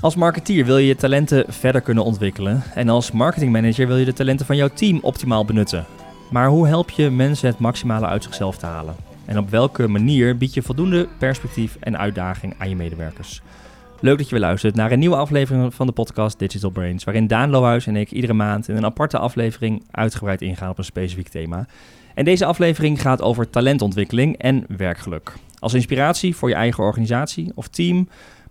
Als marketeer wil je je talenten verder kunnen ontwikkelen. En als marketingmanager wil je de talenten van jouw team optimaal benutten. Maar hoe help je mensen het maximale uit zichzelf te halen? En op welke manier bied je voldoende perspectief en uitdaging aan je medewerkers? Leuk dat je weer luistert naar een nieuwe aflevering van de podcast Digital Brains, waarin Daan Lohuis en ik iedere maand in een aparte aflevering uitgebreid ingaan op een specifiek thema. En deze aflevering gaat over talentontwikkeling en werkgeluk. Als inspiratie voor je eigen organisatie of team,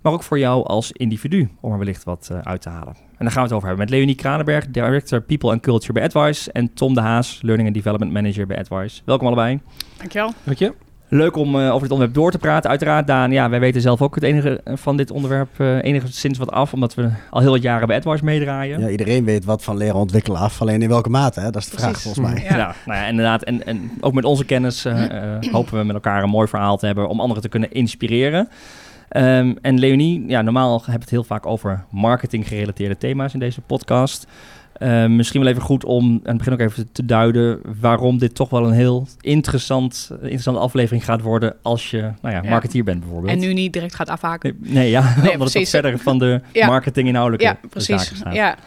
maar ook voor jou als individu, om er wellicht wat uh, uit te halen. En daar gaan we het over hebben met Leonie Kranenberg, Director People and Culture bij AdWise, en Tom de Haas, Learning and Development Manager bij AdWise. Welkom allebei. Dankjewel. Dank je. Leuk om uh, over dit onderwerp door te praten. Uiteraard, Daan, ja, wij weten zelf ook het enige van dit onderwerp uh, enigszins wat af, omdat we al heel wat jaren bij AdWise meedraaien. Ja, iedereen weet wat van leren ontwikkelen af, alleen in welke mate, hè? dat is de Precies. vraag volgens mij. Ja, ja nou ja, inderdaad. En, en ook met onze kennis uh, hopen we met elkaar een mooi verhaal te hebben om anderen te kunnen inspireren. Um, en Leonie, ja, normaal hebben we het heel vaak over marketing gerelateerde thema's in deze podcast. Uh, misschien wel even goed om aan het begin ook even te duiden waarom dit toch wel een heel interessant, interessante aflevering gaat worden als je nou ja, marketeer bent bijvoorbeeld. En nu niet direct gaat afhaken. Nee, nee ja, nee, omdat precies. het verder van de ja. marketing inhoudelijke ja, precies. zaken gaat. Ja,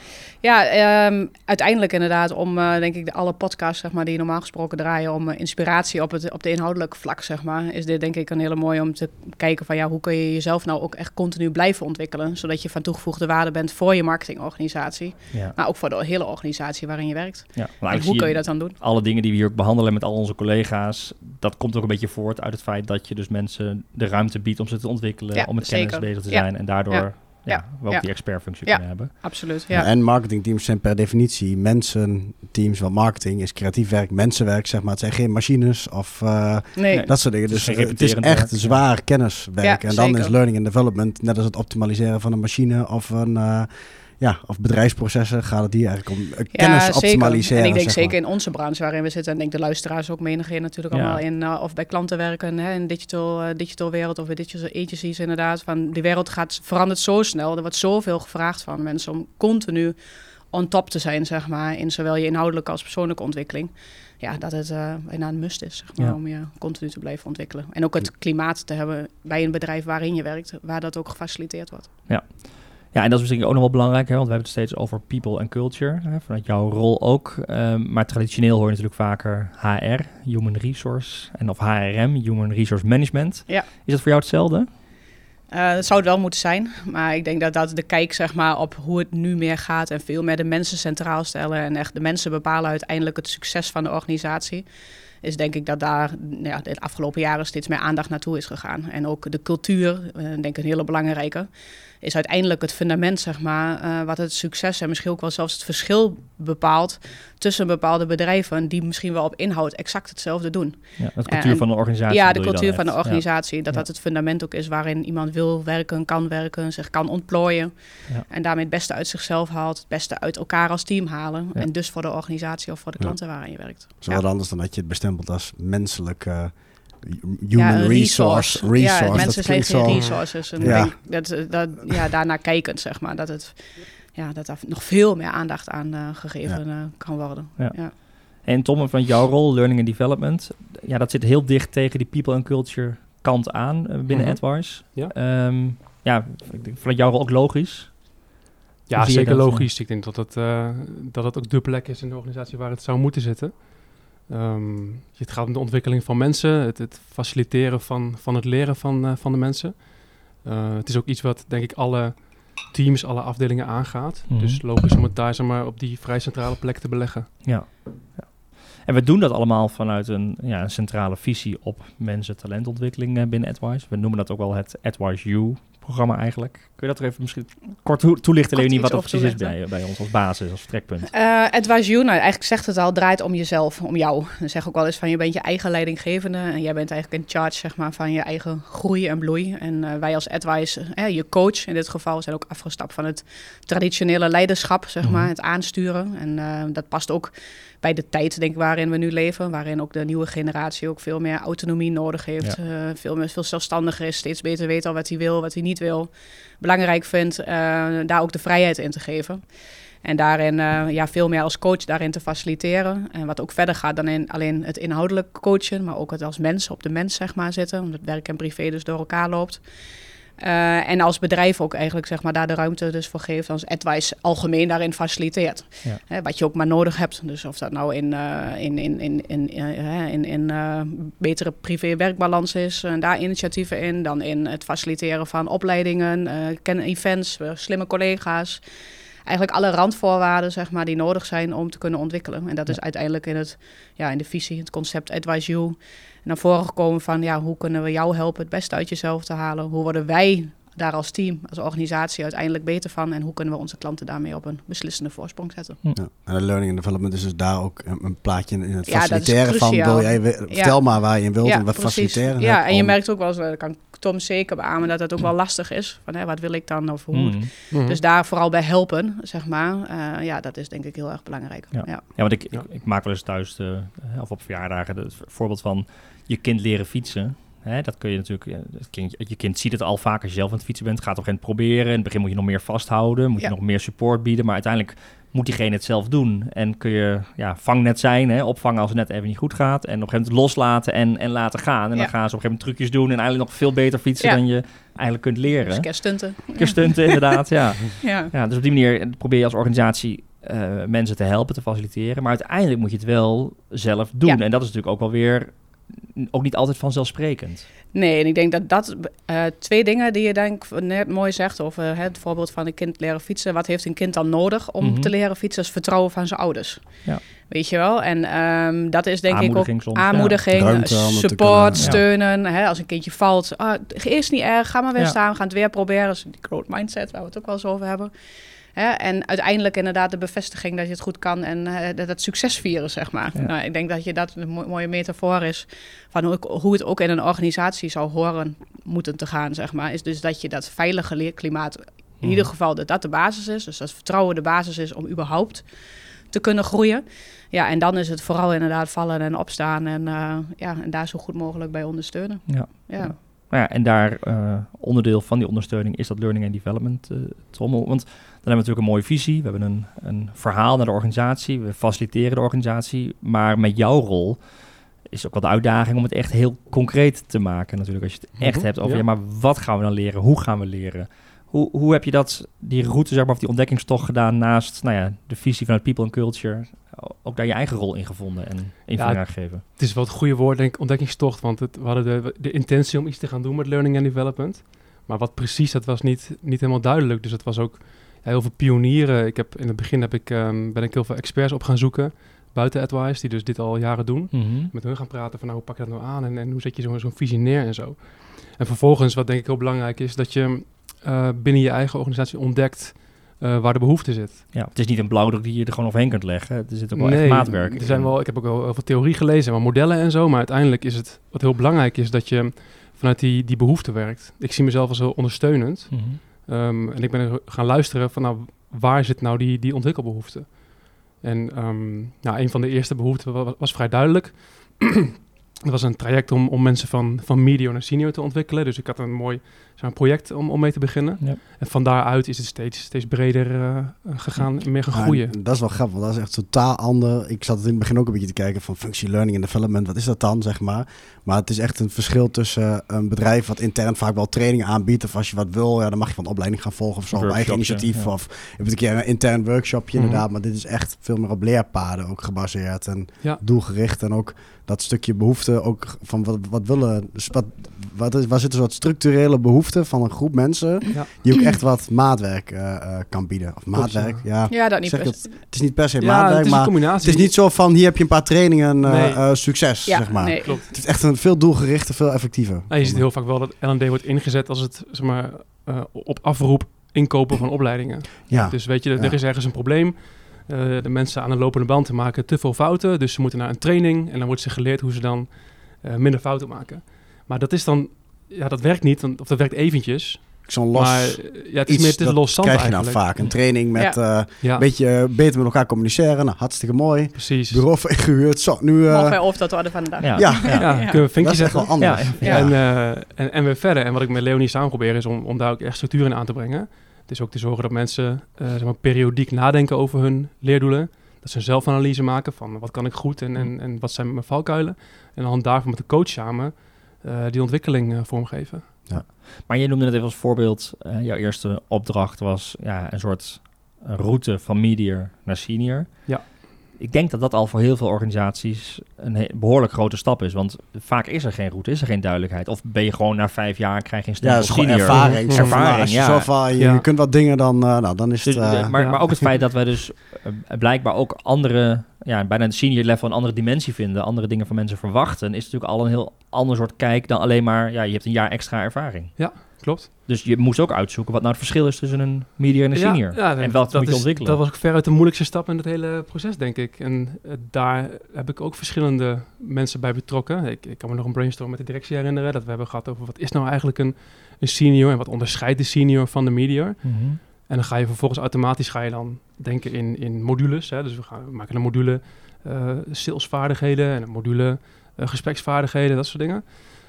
ja um, uiteindelijk inderdaad om, uh, denk ik, de alle podcasts zeg maar, die normaal gesproken draaien om uh, inspiratie op, het, op de inhoudelijke vlak, zeg maar, is dit denk ik een hele mooie om te kijken van ja, hoe kun je jezelf nou ook echt continu blijven ontwikkelen, zodat je van toegevoegde waarde bent voor je marketingorganisatie, ja. maar ook voor de hele organisatie waarin je werkt. Ja, en hoe kun je dat dan doen? Alle dingen die we hier ook behandelen met al onze collega's, dat komt ook een beetje voort uit het feit dat je dus mensen de ruimte biedt om ze te ontwikkelen, ja, om met zeker. kennis bezig te zijn en daardoor ja, we ook ja. die expertfunctie ja, kunnen hebben. Absoluut, ja. En marketingteams zijn per definitie mensen, teams, want marketing is creatief werk, mensenwerk, zeg maar. Het zijn geen machines of uh, nee. dat soort dingen. Dus het is, het is echt werk, zwaar ja. kenniswerk. Ja, en dan zeker. is learning and development, net als het optimaliseren van een machine of een... Ja, of bedrijfsprocessen gaat het hier eigenlijk om uh, kennis ja, optimaliseren. En ik denk zeg zeker maar. in onze branche waarin we zitten, en ik denk de luisteraars ook menigeen natuurlijk Ja. allemaal in, uh, of bij klanten werken, hè, in digital, uh, digital wereld of bij digital agencies inderdaad. Van die wereld gaat, verandert zo snel, er wordt zoveel gevraagd van mensen om continu on top te zijn, zeg maar, in zowel je inhoudelijke als persoonlijke ontwikkeling. Ja, dat het uh, bijna een must is, zeg maar, Ja. om je continu te blijven ontwikkelen. En ook het klimaat te hebben bij een bedrijf waarin je werkt, waar dat ook gefaciliteerd wordt. Ja, en dat is misschien ook nog wel belangrijk, hè, want we hebben het steeds over people en culture, hè, vanuit jouw rol ook. Um, maar traditioneel hoor je natuurlijk vaker HR, Human Resource, en of HRM, Human Resource Management. Ja. Is dat voor jou hetzelfde? Uh, dat zou het wel moeten zijn, maar ik denk dat dat de kijk zeg maar, op hoe het nu meer gaat en veel meer de mensen centraal stellen en echt de mensen bepalen uiteindelijk het succes van de organisatie, is denk ik dat daar ja, de afgelopen jaren steeds meer aandacht naartoe is gegaan. En ook de cultuur, uh, denk ik een hele belangrijke, is uiteindelijk het fundament, zeg maar, uh, wat het succes en misschien ook wel zelfs het verschil bepaalt tussen bepaalde bedrijven die misschien wel op inhoud exact hetzelfde doen. Ja, de cultuur van de organisatie. Ja, de cultuur van de organisatie. Ja. Dat dat het fundament ook is waarin iemand wil werken, kan werken, zich kan ontplooien. Ja. En daarmee het beste uit zichzelf haalt, het beste uit elkaar als team halen. En dus voor de organisatie of voor de klanten waarin je werkt. Zo wat anders dan dat je het bestempelt als menselijk... Uh, human ja, resource. resource. Ja, mensen zijn geen resources. En ja. Denk dat, dat, ja, daarnaar kijkend, zeg maar, dat het ja, dat daar nog veel meer aandacht aan uh, gegeven ja. uh, kan worden. Ja. ja. En Tom, van jouw rol, learning and development, ja, dat zit heel dicht tegen die people and culture kant aan uh, binnen mm -hmm. AdWise. Ja. Um, ja, vanuit jouw rol ook logisch. Ja, zeker logisch. Ik denk dat het, uh, dat het ook de plek is in de organisatie waar het zou moeten zitten. Um, het gaat om de ontwikkeling van mensen, het, het faciliteren van, van het leren van, uh, van de mensen. Uh, het is ook iets wat, denk ik, alle teams, alle afdelingen aangaat. Mm -hmm. Dus logisch om het daar zeg maar, op die vrij centrale plek te beleggen. Ja. ja. En we doen dat allemaal vanuit een, ja, een centrale visie op mensen talentontwikkeling uh, binnen AdWise. We noemen dat ook wel het AdWise U programma eigenlijk. Kun je dat er even misschien kort to toelichten, Leonie, wat dat precies is bij, bij ons als basis, als vertrekpunt? Uh, You, nou eigenlijk zegt het al, draait om jezelf, om jou. Dan zeg ook wel eens van je bent je eigen leidinggevende en jij bent eigenlijk in charge zeg maar, van je eigen groei en bloei. En uh, wij als Advice, je coach in dit geval, zijn ook afgestapt van het traditionele leiderschap, zeg maar, mm -hmm. het aansturen. En uh, dat past ook bij de tijd denk ik, waarin we nu leven, waarin ook de nieuwe generatie ook veel meer autonomie nodig heeft, ja. veel, meer, veel zelfstandiger is, steeds beter weet al wat hij wil, wat hij niet wil. Belangrijk vindt uh, daar ook de vrijheid in te geven. En daarin uh, ja, veel meer als coach daarin te faciliteren. En wat ook verder gaat dan in alleen het inhoudelijk coachen, maar ook het als mens op de mens zeg maar zitten, omdat werk en privé dus door elkaar loopt. Uh, en als bedrijf ook eigenlijk zeg maar, daar de ruimte dus voor geeft. Als advice algemeen daarin faciliteert. Ja. Hè, wat je ook maar nodig hebt. Dus of dat nou in, uh, in, in, in, in, in, in betere privé-werkbalans is. En daar initiatieven in. Dan in het faciliteren van opleidingen, events, slimme collega's eigenlijk alle randvoorwaarden zeg maar, die nodig zijn om te kunnen ontwikkelen. En dat is uiteindelijk in, het, ja, in de visie, het concept Advise You, naar voren gekomen van ja, hoe kunnen we jou helpen het beste uit jezelf te halen? Hoe worden wij daar als team, als organisatie uiteindelijk beter van? En hoe kunnen we onze klanten daarmee op een beslissende voorsprong zetten? Ja. En de learning and development is dus daar ook een, plaatje in het faciliteren van. Wil jij, vertel maar waar je in wilt en wat faciliteren. Ja, en je merkt ook wel eens, dat kan Tom zeker beamen, dat het ook wel lastig is. Van hè, wat wil ik dan of hoe? Mm. Mm. Dus daar vooral bij helpen, zeg maar. Uh, ja, dat is denk ik heel erg belangrijk. Ja, ja. want ik, ik, maak wel eens thuis, de, of op verjaardagen, het voorbeeld van je kind leren fietsen. Hè, dat kun je natuurlijk, het kind, je kind ziet het al vaak als je zelf aan het fietsen bent, gaat op een proberen. In het begin moet je nog meer vasthouden, moet je nog meer support bieden, maar uiteindelijk moet diegene het zelf doen. En kun je ja, vangnet zijn, hè, opvangen als het net even niet goed gaat. En op een gegeven moment loslaten en, en laten gaan. En dan gaan ze op een gegeven moment trucjes doen en eigenlijk nog veel beter fietsen dan je eigenlijk kunt leren. Dus kerststunten. Kerststunten, inderdaad, ja. ja. Ja. Dus op die manier probeer je als organisatie uh, mensen te helpen, te faciliteren. Maar uiteindelijk moet je het wel zelf doen. En dat is natuurlijk ook wel weer ook niet altijd vanzelfsprekend. Nee, en ik denk dat dat uh, twee dingen die je denk net mooi zegt over het voorbeeld van een kind leren fietsen. Wat heeft een kind dan nodig om mhm. te leren fietsen? Is vertrouwen van zijn ouders. Ja. Weet je wel? En um, dat is denk ik ook soms, aanmoediging, support, steunen. Hè, als een kindje valt, ah, eerst niet erg, ga maar weer staan, we gaan het weer proberen. Dus die growth mindset, waar we het ook wel eens over hebben. Hè? En uiteindelijk inderdaad de bevestiging dat je het goed kan en uh, dat het succes vieren, zeg maar. Nou, ik denk dat je dat een mooie metafoor is van hoe, hoe, het ook in een organisatie zou horen moeten te gaan, zeg maar. Is dus dat je dat veilige leerklimaat, in hmm. ieder geval dat dat de basis is. Dus dat vertrouwen de basis is om überhaupt te kunnen groeien. Ja, en dan is het vooral inderdaad vallen en opstaan en, uh, ja, en daar zo goed mogelijk bij ondersteunen. Ja. ja. ja. en daar uh, onderdeel van die ondersteuning is dat learning and development uh, trommel. Want dan hebben we natuurlijk een mooie visie. We hebben een, een verhaal naar de organisatie. We faciliteren de organisatie. Maar met jouw rol is ook wel de uitdaging om het echt heel concreet te maken. Natuurlijk, als je het echt mhm, hebt over, ja. maar wat gaan we dan leren? Hoe gaan we leren? Hoe, hoe heb je dat, die route, zeg maar, of die ontdekkingstocht gedaan naast nou ja, de visie vanuit People and Culture? Ook daar je eigen rol in gevonden en invulling ja, gegeven? Het is wel het goede woord, denk ik, ontdekkingstocht. Want het, we hadden de, de intentie om iets te gaan doen met learning and development. Maar wat precies, dat was niet, niet helemaal duidelijk. Dus het was ook heel veel pionieren. Ik heb, in het begin heb ik, um, ben ik heel veel experts op gaan zoeken buiten AdWise, die dus dit al jaren doen. Mhm. Met hun gaan praten van nou, hoe pak je dat nou aan en, en hoe zet je zo'n visie neer en zo. En vervolgens, wat denk ik heel belangrijk is, dat je uh, binnen je eigen organisatie ontdekt uh, waar de behoefte zit. Ja, het is niet een blauwdruk die je er gewoon overheen kunt leggen. Er zit ook wel nee, echt maatwerk. Er zijn wel, ik heb ook wel heel veel theorie gelezen, maar modellen en zo. Maar uiteindelijk is het wat heel belangrijk is dat je vanuit die, die behoefte werkt. Ik zie mezelf als heel ondersteunend. Mhm. Um, en ik ben gaan luisteren van nou, waar zit nou die, die ontwikkelbehoefte? En um, nou, een van de eerste behoeften was, was vrij duidelijk. Het was een traject om, om mensen van, van medium naar senior te ontwikkelen. Dus ik had een mooi zo'n project om, om mee te beginnen. Ja. En van daaruit is het steeds, steeds breder uh, gegaan, meer gaan groeien. dat is wel grappig, dat is echt totaal ander. Ik zat het in het begin ook een beetje te kijken van functie learning and development. Wat is dat dan, zeg maar? Maar het is echt een verschil tussen een bedrijf wat intern vaak wel trainingen aanbiedt. Of als je wat wil, ja, dan mag je van een opleiding gaan volgen of zo. Op eigen initiatief. Of je hebt een keer een intern workshopje mhm. inderdaad. Maar dit is echt veel meer op leerpaden ook gebaseerd. En doelgericht. En ook dat stukje behoefte ook van wat, wat willen. Dus wat, wat is, waar zitten zo wat structurele van een groep mensen die ook echt wat maatwerk uh, kan bieden. Of maatwerk, ja. Ja, dat niet per het, het, is niet per se maatwerk, het is maar combinatie. het is niet zo van hier heb je een paar trainingen, uh, succes, ja, zeg maar. Nee. Klopt. Het is echt een veel doelgerichter, veel effectiever. Ja, je ziet heel vaak wel dat L&D wordt ingezet als het, zeg maar, op afroep inkopen van opleidingen. Ja. Dus weet je, er is ergens een probleem. de mensen aan de lopende band maken te veel fouten. Dus ze moeten naar een training en dan wordt ze geleerd hoe ze dan minder fouten maken. Maar dat is dan, ja, dat werkt niet, want, of dat werkt eventjes. Zo'n los. Maar, ja, het is iets, meer het los zand krijg je dan vaak. Een training met ja. Uh, een beetje beter met elkaar communiceren. Nou, hartstikke mooi. Precies. Bureau gehuurd. Zo, nu... Uh, Mogen wij of dat worden de dag. Ja, ja. ja. kunnen we vinkje zetten. wel anders. En, uh, en, en weer verder. En wat ik met Leonie samen probeer is om, om daar ook echt structuur in aan te brengen. Het is ook te zorgen dat mensen zeg maar, periodiek nadenken over hun leerdoelen. Dat ze een zelfanalyse maken van wat kan ik goed en, en, en wat zijn mijn valkuilen. En hand daarvan met de coach samen die ontwikkeling uh, vormgeven. Ja. Maar je noemde het even als voorbeeld, uh, jouw eerste opdracht was ja, een soort route van medior naar senior. Ja ik denk dat dat al voor heel veel organisaties een behoorlijk grote stap is. Want vaak is er geen route, is er geen duidelijkheid. Of ben je gewoon na vijf jaar krijg je een stempel ja, senior. ervaring. ervaring, als je, ja. van, je, kunt wat dingen, dan, uh, nou, dan is het... Dus, uh, maar, maar ook het feit dat wij dus uh, blijkbaar ook andere... Ja, bijna een senior level een andere dimensie vinden. Andere dingen van mensen verwachten. Is natuurlijk al een heel ander soort kijk dan alleen maar... Ja, je hebt een jaar extra ervaring. Ja, klopt. Dus je moest ook uitzoeken wat nou het verschil is tussen een medior en een senior. Ja, en wat moet je ontwikkelen. Dat was ook veruit de moeilijkste stap in het hele proces, denk ik. En uh, daar heb ik ook verschillende mensen bij betrokken. Ik, ik, kan me nog een brainstorm met de directie herinneren. Dat we hebben gehad over wat is nou eigenlijk een, een senior en wat onderscheidt de senior van de medior. Mm -hmm. En dan ga je vervolgens automatisch ga je dan denken in, in modules. Hè. Dus we, gaan, we maken een module uh, salesvaardigheden en een module gespreksvaardigheden, dat soort dingen.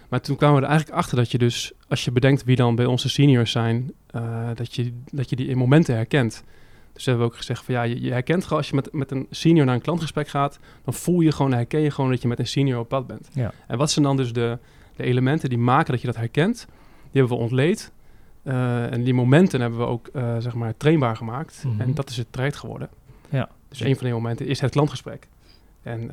Maar toen kwamen we er eigenlijk achter dat je dus, als je bedenkt wie dan bij onze seniors zijn, uh, dat, je, dat je die in momenten herkent. Dus hebben we ook gezegd van ja, je, je, herkent gewoon als je met, met een senior naar een klantgesprek gaat, dan voel je gewoon, herken je gewoon dat je met een senior op pad bent. Ja. En wat zijn dan dus de, de elementen die maken dat je dat herkent? Die hebben we ontleed. Uh, en die momenten hebben we ook, uh, zeg maar, trainbaar gemaakt. Mm -hmm. En dat is het traject geworden. Ja. Dus een van die momenten is het klantgesprek. En uh,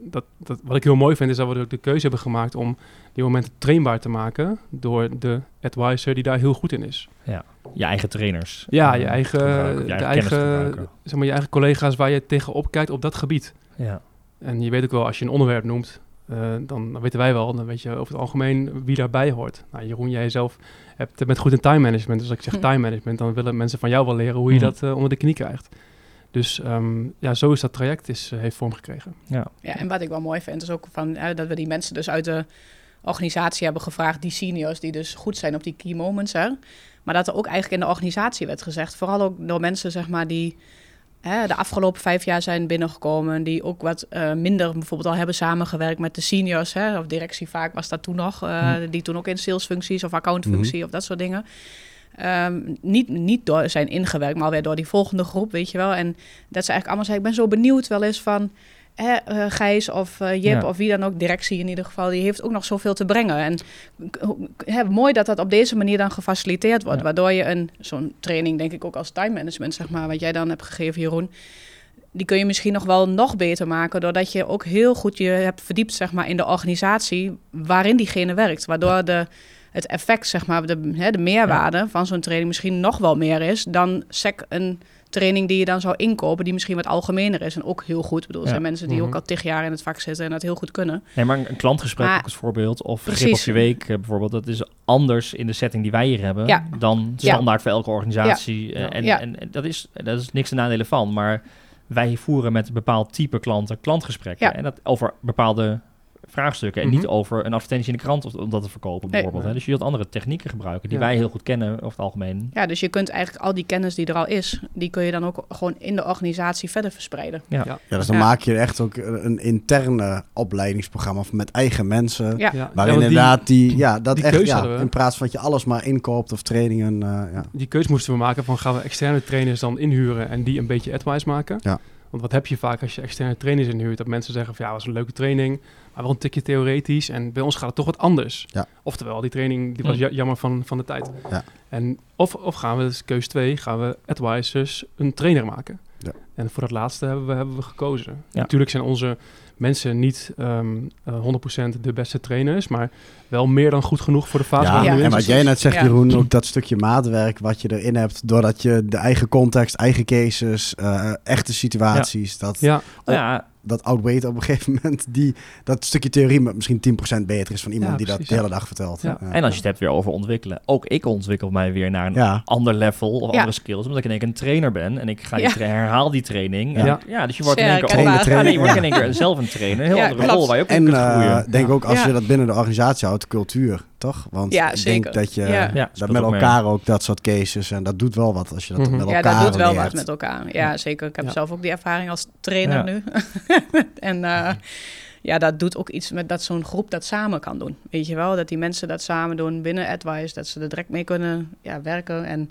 dat, dat, wat ik heel mooi vind, is dat we ook de keuze hebben gemaakt om die momenten trainbaar te maken door de advisor die daar heel goed in is. Ja, je eigen trainers. Ja, je eigen, je eigen, de eigen, zeg maar, je eigen collega's waar je tegenop kijkt op dat gebied. Ja. En je weet ook wel, als je een onderwerp noemt, uh, dan, dan, weten wij wel, dan weet je over het algemeen wie daarbij hoort. Nou, Jeroen, jij zelf hebt, bent goed in time management. Dus als ik zeg time management, dan willen mensen van jou wel leren hoe je dat uh, onder de knie krijgt. Dus um, ja, zo is dat traject is, uh, heeft vorm gekregen. Ja. ja, en wat ik wel mooi vind is ook van, uh, dat we die mensen dus uit de organisatie hebben gevraagd, die seniors die dus goed zijn op die key moments. Hè? Maar dat er ook eigenlijk in de organisatie werd gezegd, vooral ook door mensen zeg maar die hè, de afgelopen vijf jaar zijn binnengekomen, die ook wat uh, minder bijvoorbeeld al hebben samengewerkt met de seniors, hè, of directie vaak was dat toen nog, mm. die toen ook in salesfuncties of accountfunctie mm. of dat soort dingen. Um, niet, niet door zijn ingewerkt, maar alweer door die volgende groep, weet je wel. En dat ze eigenlijk allemaal zeggen, ik ben zo benieuwd wel eens van... Hè, uh, Gijs of uh, Jip ja. of wie dan ook, directie in ieder geval... die heeft ook nog zoveel te brengen. En hè, mooi dat dat op deze manier dan gefaciliteerd wordt... Ja. waardoor je een zo'n training, denk ik ook als time management... zeg maar, wat jij dan hebt gegeven, Jeroen... die kun je misschien nog wel nog beter maken... doordat je ook heel goed je hebt verdiept zeg maar, in de organisatie... waarin diegene werkt, waardoor de het effect, zeg maar, de, hè, de meerwaarde ja. van zo'n training misschien nog wel meer is dan sec een training die je dan zou inkopen, die misschien wat algemener is en ook heel goed. Ik bedoel, er ja. zijn mensen die mm -hmm. ook al tig jaar in het vak zitten en dat heel goed kunnen. Nee, maar een klantgesprek maar, ook als voorbeeld, of grip op je week uh, bijvoorbeeld, dat is anders in de setting die wij hier hebben ja. dan standaard voor elke organisatie. Uh, en, en, en, dat, is, dat is niks te nadelen van, maar wij voeren met een bepaald type klanten klantgesprekken en dat over bepaalde vraagstukken. En mm -hmm. niet over een advertentie in de krant om dat te verkopen, bijvoorbeeld. Nee. Hè? Dus je wilt andere technieken gebruiken die ja. wij heel goed kennen over het algemeen. Ja, dus je kunt eigenlijk al die kennis die er al is, die kun je dan ook gewoon in de organisatie verder verspreiden. Ja, ja. ja dus dan maak je echt ook een interne opleidingsprogramma met eigen mensen. Ja. Waarin inderdaad die, ja, dat die echt, ja, in plaats van dat je alles maar inkoopt of trainingen. Uh, ja. Die keuze moesten we maken van gaan we externe trainers dan inhuren en die een beetje advice maken. Ja. Want wat heb je vaak als je externe trainers inhuurt? Dat mensen zeggen van ja, was een leuke training, maar wel een tikje theoretisch. En bij ons gaat het toch wat anders. Ja. Oftewel, die training die was Hm. jammer van, van de tijd. Ja. En of, of gaan we, dus keus 2, gaan we advisors een trainer maken. Ja. En voor dat laatste hebben we, hebben we gekozen. Ja. Natuurlijk zijn onze mensen niet um, uh, 100% de beste trainers, maar wel meer dan goed genoeg voor de fase. Ja, ja. en wat jij net zegt, Jeroen, ook dat stukje maatwerk wat je erin hebt, doordat je de eigen context, eigen cases, uh, echte situaties, dat, ja. Op, ja. Dat outweight op een gegeven moment, die, dat stukje theorie misschien 10% beter is van iemand die dat de hele dag vertelt. En als je het hebt weer over ontwikkelen, ook ik ontwikkel mij weer naar een ander level of andere skills, omdat ik in één keer een trainer ben en ik ga die herhaal die training. En, ja. dus je wordt in één keer, ook, trainer, je wordt in één keer zelf een trainer, een heel andere klopt. rol waar je ook en, in kunt groeien. Uh, denk ook als je dat binnen de organisatie houdt, cultuur, toch? Want ja, ik zeker. denk dat je ja. ja, dat met elkaar mee. ook dat soort cases en dat doet wel wat als je dat mm -hmm. met elkaar Ja, dat doet wel leert. wat met elkaar. Ja, zeker. Ik heb zelf ook die ervaring als trainer nu. en uh, ja, dat doet ook iets met dat zo'n groep dat samen kan doen. Weet je wel, dat die mensen dat samen doen binnen Advice, dat ze er direct mee kunnen ja, werken en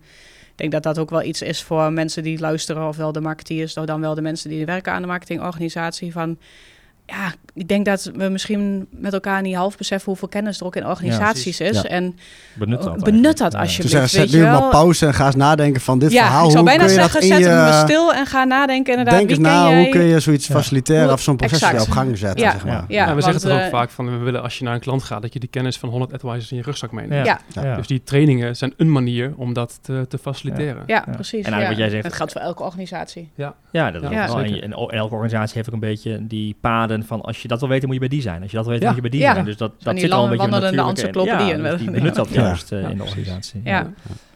ik denk dat dat ook wel iets is voor mensen die luisteren, ofwel de marketeers, of dan wel de mensen die werken aan de marketingorganisatie. Van ja, ik denk dat we misschien met elkaar niet half beseffen hoeveel kennis er ook in organisaties is. En benut dat, benut dat alsjeblieft. Dus zet nu maar pauze en ga eens nadenken van dit verhaal. Ik zou bijna zeggen, zet je... hem stil en ga nadenken inderdaad. Denk eens na, hoe kun je zoiets faciliteren of zo'n proces op gang zetten. Zeg maar. ja, we zeggen het ook vaak van, we willen als je naar een klant gaat, dat je die kennis van 100 advisors in je rugzak meeneemt. Ja. Dus die trainingen zijn een manier om dat te, te faciliteren. Ja, precies. En wat jij zegt. Dat geldt voor elke organisatie. Ja, ja dat is wel. En elke organisatie heeft ook een beetje die paden van als je dat wil weten, moet je bij die zijn. Als je dat wil weten, moet je bij die zijn. Dus dat, dat zit al een beetje natuurlijk in. Ja, dus die benut dat juist uh, in de organisatie. Ja.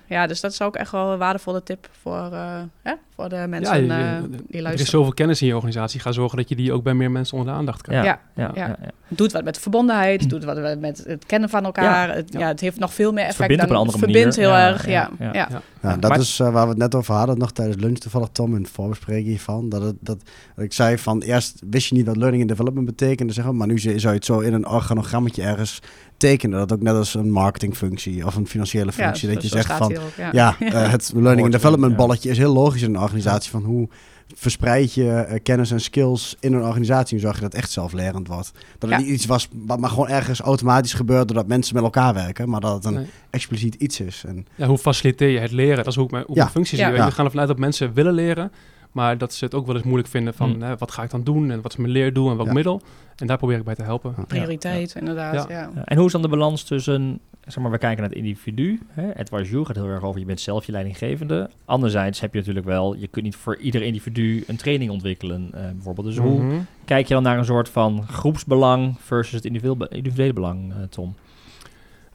Ja, dus dat is ook echt wel een waardevolle tip voor, uh, hè, voor de mensen ja, je, uh, die luisteren. Er is zoveel kennis in je organisatie. Ga zorgen dat je die ook bij meer mensen onder de aandacht krijgt. Ja, ja, ja, ja. Doet wat met verbondenheid, doet wat met het kennen van elkaar. Het, ja. het heeft nog veel meer effect. Verbindt op een andere verbindt heel erg, ja. ja, ja. dat is uh, waar we het net over hadden, nog tijdens lunch toevallig Tom in het voorbespreking hiervan. Dat, het, dat, dat ik zei van eerst wist je niet wat learning and development betekende, zeg maar, maar nu zou je het zo in een organogrammetje ergens tekenen. Dat ook net als een marketingfunctie of een financiële functie. dat je zegt van, ja, uh, het learning and development balletje is heel logisch in een organisatie. Van hoe verspreid je uh, kennis en skills in een organisatie en zorg je dat het echt zelflerend wordt. Dat het niet iets was wat maar gewoon ergens automatisch gebeurt doordat mensen met elkaar werken, maar dat het een expliciet iets is. En... Ja, hoe faciliteer je het leren? Dat is hoe ik mijn, hoe ja. functie zie. We gaan ervan uit dat mensen willen leren, maar dat ze het ook wel eens moeilijk vinden van hmm. hè, wat ga ik dan doen en wat is mijn leerdoel en welk middel. En daar probeer ik bij te helpen. Prioriteit, inderdaad. Ja. En hoe is dan de balans tussen, zeg maar, we kijken naar het individu. Hè? Edward Jou gaat heel erg over, je bent zelf je leidinggevende. Anderzijds heb je natuurlijk wel, je kunt niet voor ieder individu een training ontwikkelen, uh, bijvoorbeeld. Dus hoe mhm. kijk je dan naar een soort van groepsbelang versus het individuele, belang, uh, Tom?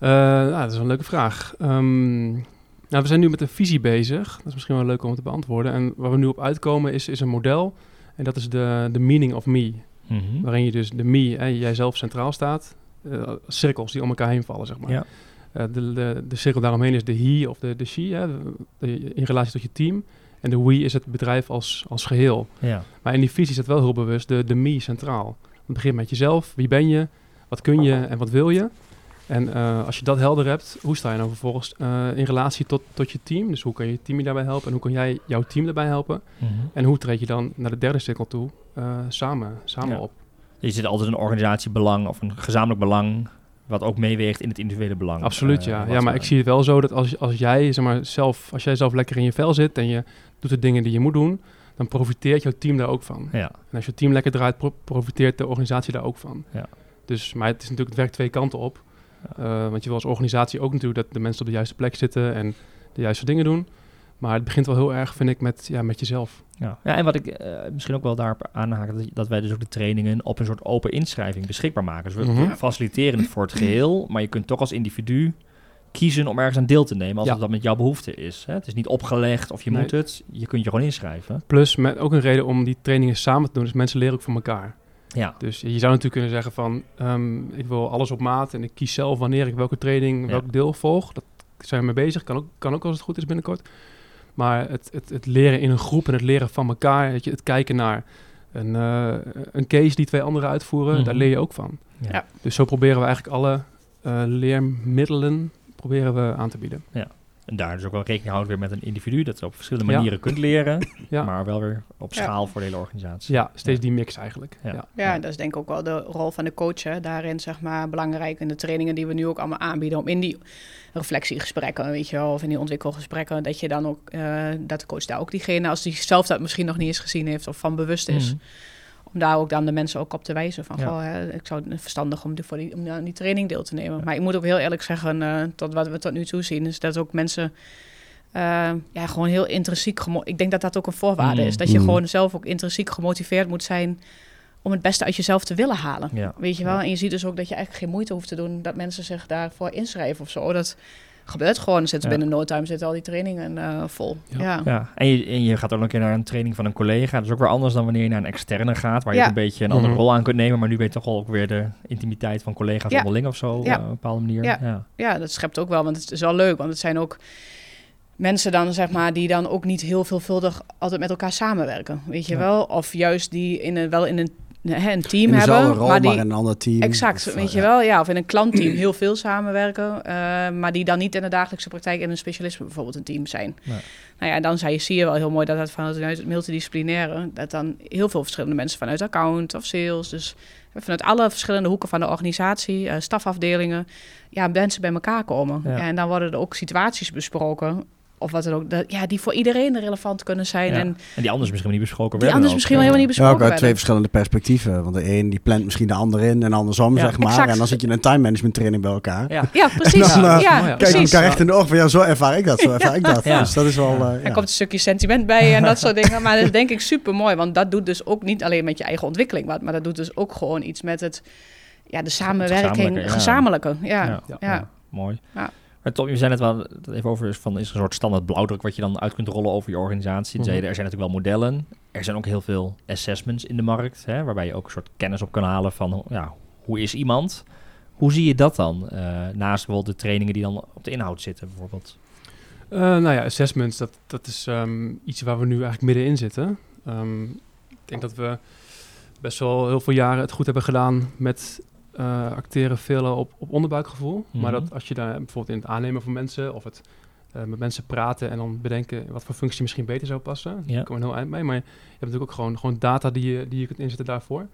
Uh, nou, dat is een leuke vraag. Um, nou, we zijn nu met een visie bezig. Dat is misschien wel leuk om te beantwoorden. En waar we nu op uitkomen is, is een model. En dat is de, de meaning of me. Mhm. Waarin je dus de me, en jijzelf centraal staat. Uh, cirkels die om elkaar heen vallen, zeg maar. Ja. Uh, de, de, de cirkel daaromheen is de he of de, de she, hè, in relatie tot je team. En de we is het bedrijf als, als geheel. Ja. Maar in die visie is het wel heel bewust de, de me centraal. Het begint met jezelf. Wie ben je? Wat kun je en wat wil je? En uh, als je dat helder hebt, hoe sta je dan vervolgens uh, in relatie tot, tot je team? Dus hoe kan je je team je daarbij helpen en hoe kan jij jouw team daarbij helpen? Mm -hmm. En hoe treed je dan naar de derde cirkel toe uh, samen, samen ja. op? Je zit altijd een organisatiebelang of een gezamenlijk belang wat ook meeweegt in het individuele belang. Absoluut, ja. ja, maar ik zie het wel zo dat als, als jij zeg maar, zelf, als jij zelf lekker in je vel zit en je doet de dingen die je moet doen, dan profiteert jouw team daar ook van. Ja. En als je team lekker draait, pro profiteert de organisatie daar ook van. Ja. Dus, maar het is natuurlijk, het werkt twee kanten op. Uh, want je wil als organisatie ook natuurlijk dat de mensen op de juiste plek zitten en de juiste dingen doen. Maar het begint wel heel erg, vind ik, met, ja, met jezelf. Ja. ja, en wat ik uh, misschien ook wel daarop aanhaak, dat, dat wij dus ook de trainingen op een soort open inschrijving beschikbaar maken. Dus we, mm -hmm. faciliteren het voor het geheel, maar je kunt toch als individu kiezen om ergens aan deel te nemen als ja. dat met jouw behoefte is. Hè? Het is niet opgelegd of je nee. moet het, je kunt je gewoon inschrijven. Plus, met ook een reden om die trainingen samen te doen, dus mensen leren ook van elkaar. Ja. Dus je zou natuurlijk kunnen zeggen van, um, ik wil alles op maat en ik kies zelf wanneer ik welke training, welk deel volg. Dat zijn we mee bezig, kan ook, kan ook als het goed is binnenkort. Maar het, het, het leren in een groep en het leren van elkaar, het, het kijken naar een, uh, een case die twee anderen uitvoeren, daar mhm. leer je ook van. Ja. Dus zo proberen we eigenlijk alle uh, leermiddelen proberen we aan te bieden. Ja. En daar dus ook wel rekening houden weer met een individu, dat je op verschillende manieren kunt leren, ja. maar wel weer op schaal voor de hele organisatie. Ja, steeds die mix eigenlijk. Ja. Ja. dat is denk ik ook wel de rol van de coach hè. daarin, zeg maar, belangrijk in de trainingen die we nu ook allemaal aanbieden, om in die reflectiegesprekken, weet je wel, of in die ontwikkelgesprekken, dat je dan ook, uh, dat de coach daar ook diegene, als die zelf dat misschien nog niet eens gezien heeft of van bewust is, mm om daar ook dan de mensen ook op te wijzen. Van, goh, hè, ik zou het verstandig om, voor die, om aan die training deel te nemen. Maar ik moet ook heel eerlijk zeggen, uh, tot wat we tot nu toe zien, is dat ook mensen uh, ja, gewoon heel intrinsiek... Ik denk dat dat ook een voorwaarde mm. is. Dat je mm. gewoon zelf ook intrinsiek gemotiveerd moet zijn om het beste uit jezelf te willen halen. Ja. Weet je wel? En je ziet dus ook dat je eigenlijk geen moeite hoeft te doen... dat mensen zich daarvoor inschrijven of zo. Dat gebeurt gewoon. Zitten binnen no time zitten al die trainingen uh, vol. Ja. ja. En, je, en je gaat ook nog een keer naar een training van een collega. Dat is ook weer anders dan wanneer je naar een externe gaat, waar je een beetje een andere mhm. rol aan kunt nemen. Maar nu weet je toch ook weer de intimiteit van collega's onderling of zo, ja. op een bepaalde manier. Ja. Ja. dat schept ook wel, want het is wel leuk, want het zijn ook mensen dan, zeg maar, die dan ook niet heel veelvuldig altijd met elkaar samenwerken, weet je wel? Of juist die in een, wel in een een team hebben. Rol, maar, die, een ander team. Exact, weet eh, je wel. Ja, of in een klantteam heel veel samenwerken. Uh, maar die dan niet in de dagelijkse praktijk in een specialisme bijvoorbeeld een team zijn. Nou ja, dan zie je, zie je wel heel mooi dat het vanuit het multidisciplinaire... dat dan heel veel verschillende mensen vanuit account of sales... dus vanuit alle verschillende hoeken van de organisatie, uh, stafafdelingen... ja, mensen bij elkaar komen. En dan worden er ook situaties besproken of wat dan ook, dat, ja, die voor iedereen relevant kunnen zijn. En, en die anders misschien niet besproken werden. Die anders misschien wel helemaal niet besproken ja, ook uit twee verschillende perspectieven. Want de een die plant misschien de ander in en andersom, zeg maar. En dan zit je in een time management training bij elkaar. Ja, ja precies. Dan, uh, ja, kijk je elkaar echt in de ogen van, ja, zo ervaar ik dat, zo ervaar ik dat. Dus dat is wel... Uh, er komt een stukje sentiment bij en dat soort dingen. Maar dat is denk ik super mooi, want dat doet dus ook niet alleen met je eigen ontwikkeling, maar dat doet dus ook gewoon iets met het, ja, de samenwerking, gezamenlijke. Ja, ja. mooi. Ja. Maar Tom, je zei net wel even over van is er een soort standaard blauwdruk wat je dan uit kunt rollen over je organisatie. Mm -hmm. Er zijn natuurlijk wel modellen. Er zijn ook heel veel assessments in de markt, hè, waarbij je ook een soort kennis op kan halen van ja, hoe is iemand. Hoe zie je dat dan? Uh, naast bijvoorbeeld de trainingen die dan op de inhoud zitten, bijvoorbeeld. Uh, nou ja, assessments, dat, dat is um, iets waar we nu eigenlijk middenin zitten. Um, ik denk dat we best wel heel veel jaren het goed hebben gedaan met uh, acteren veel op, op onderbuikgevoel. Maar mhm. dat als je daar bijvoorbeeld in het aannemen van mensen of het uh, met mensen praten en dan bedenken wat voor functie misschien beter zou passen. Ja. Daar komen we heel eind mee. Maar je hebt natuurlijk ook gewoon, gewoon data die je, die je kunt inzetten daarvoor.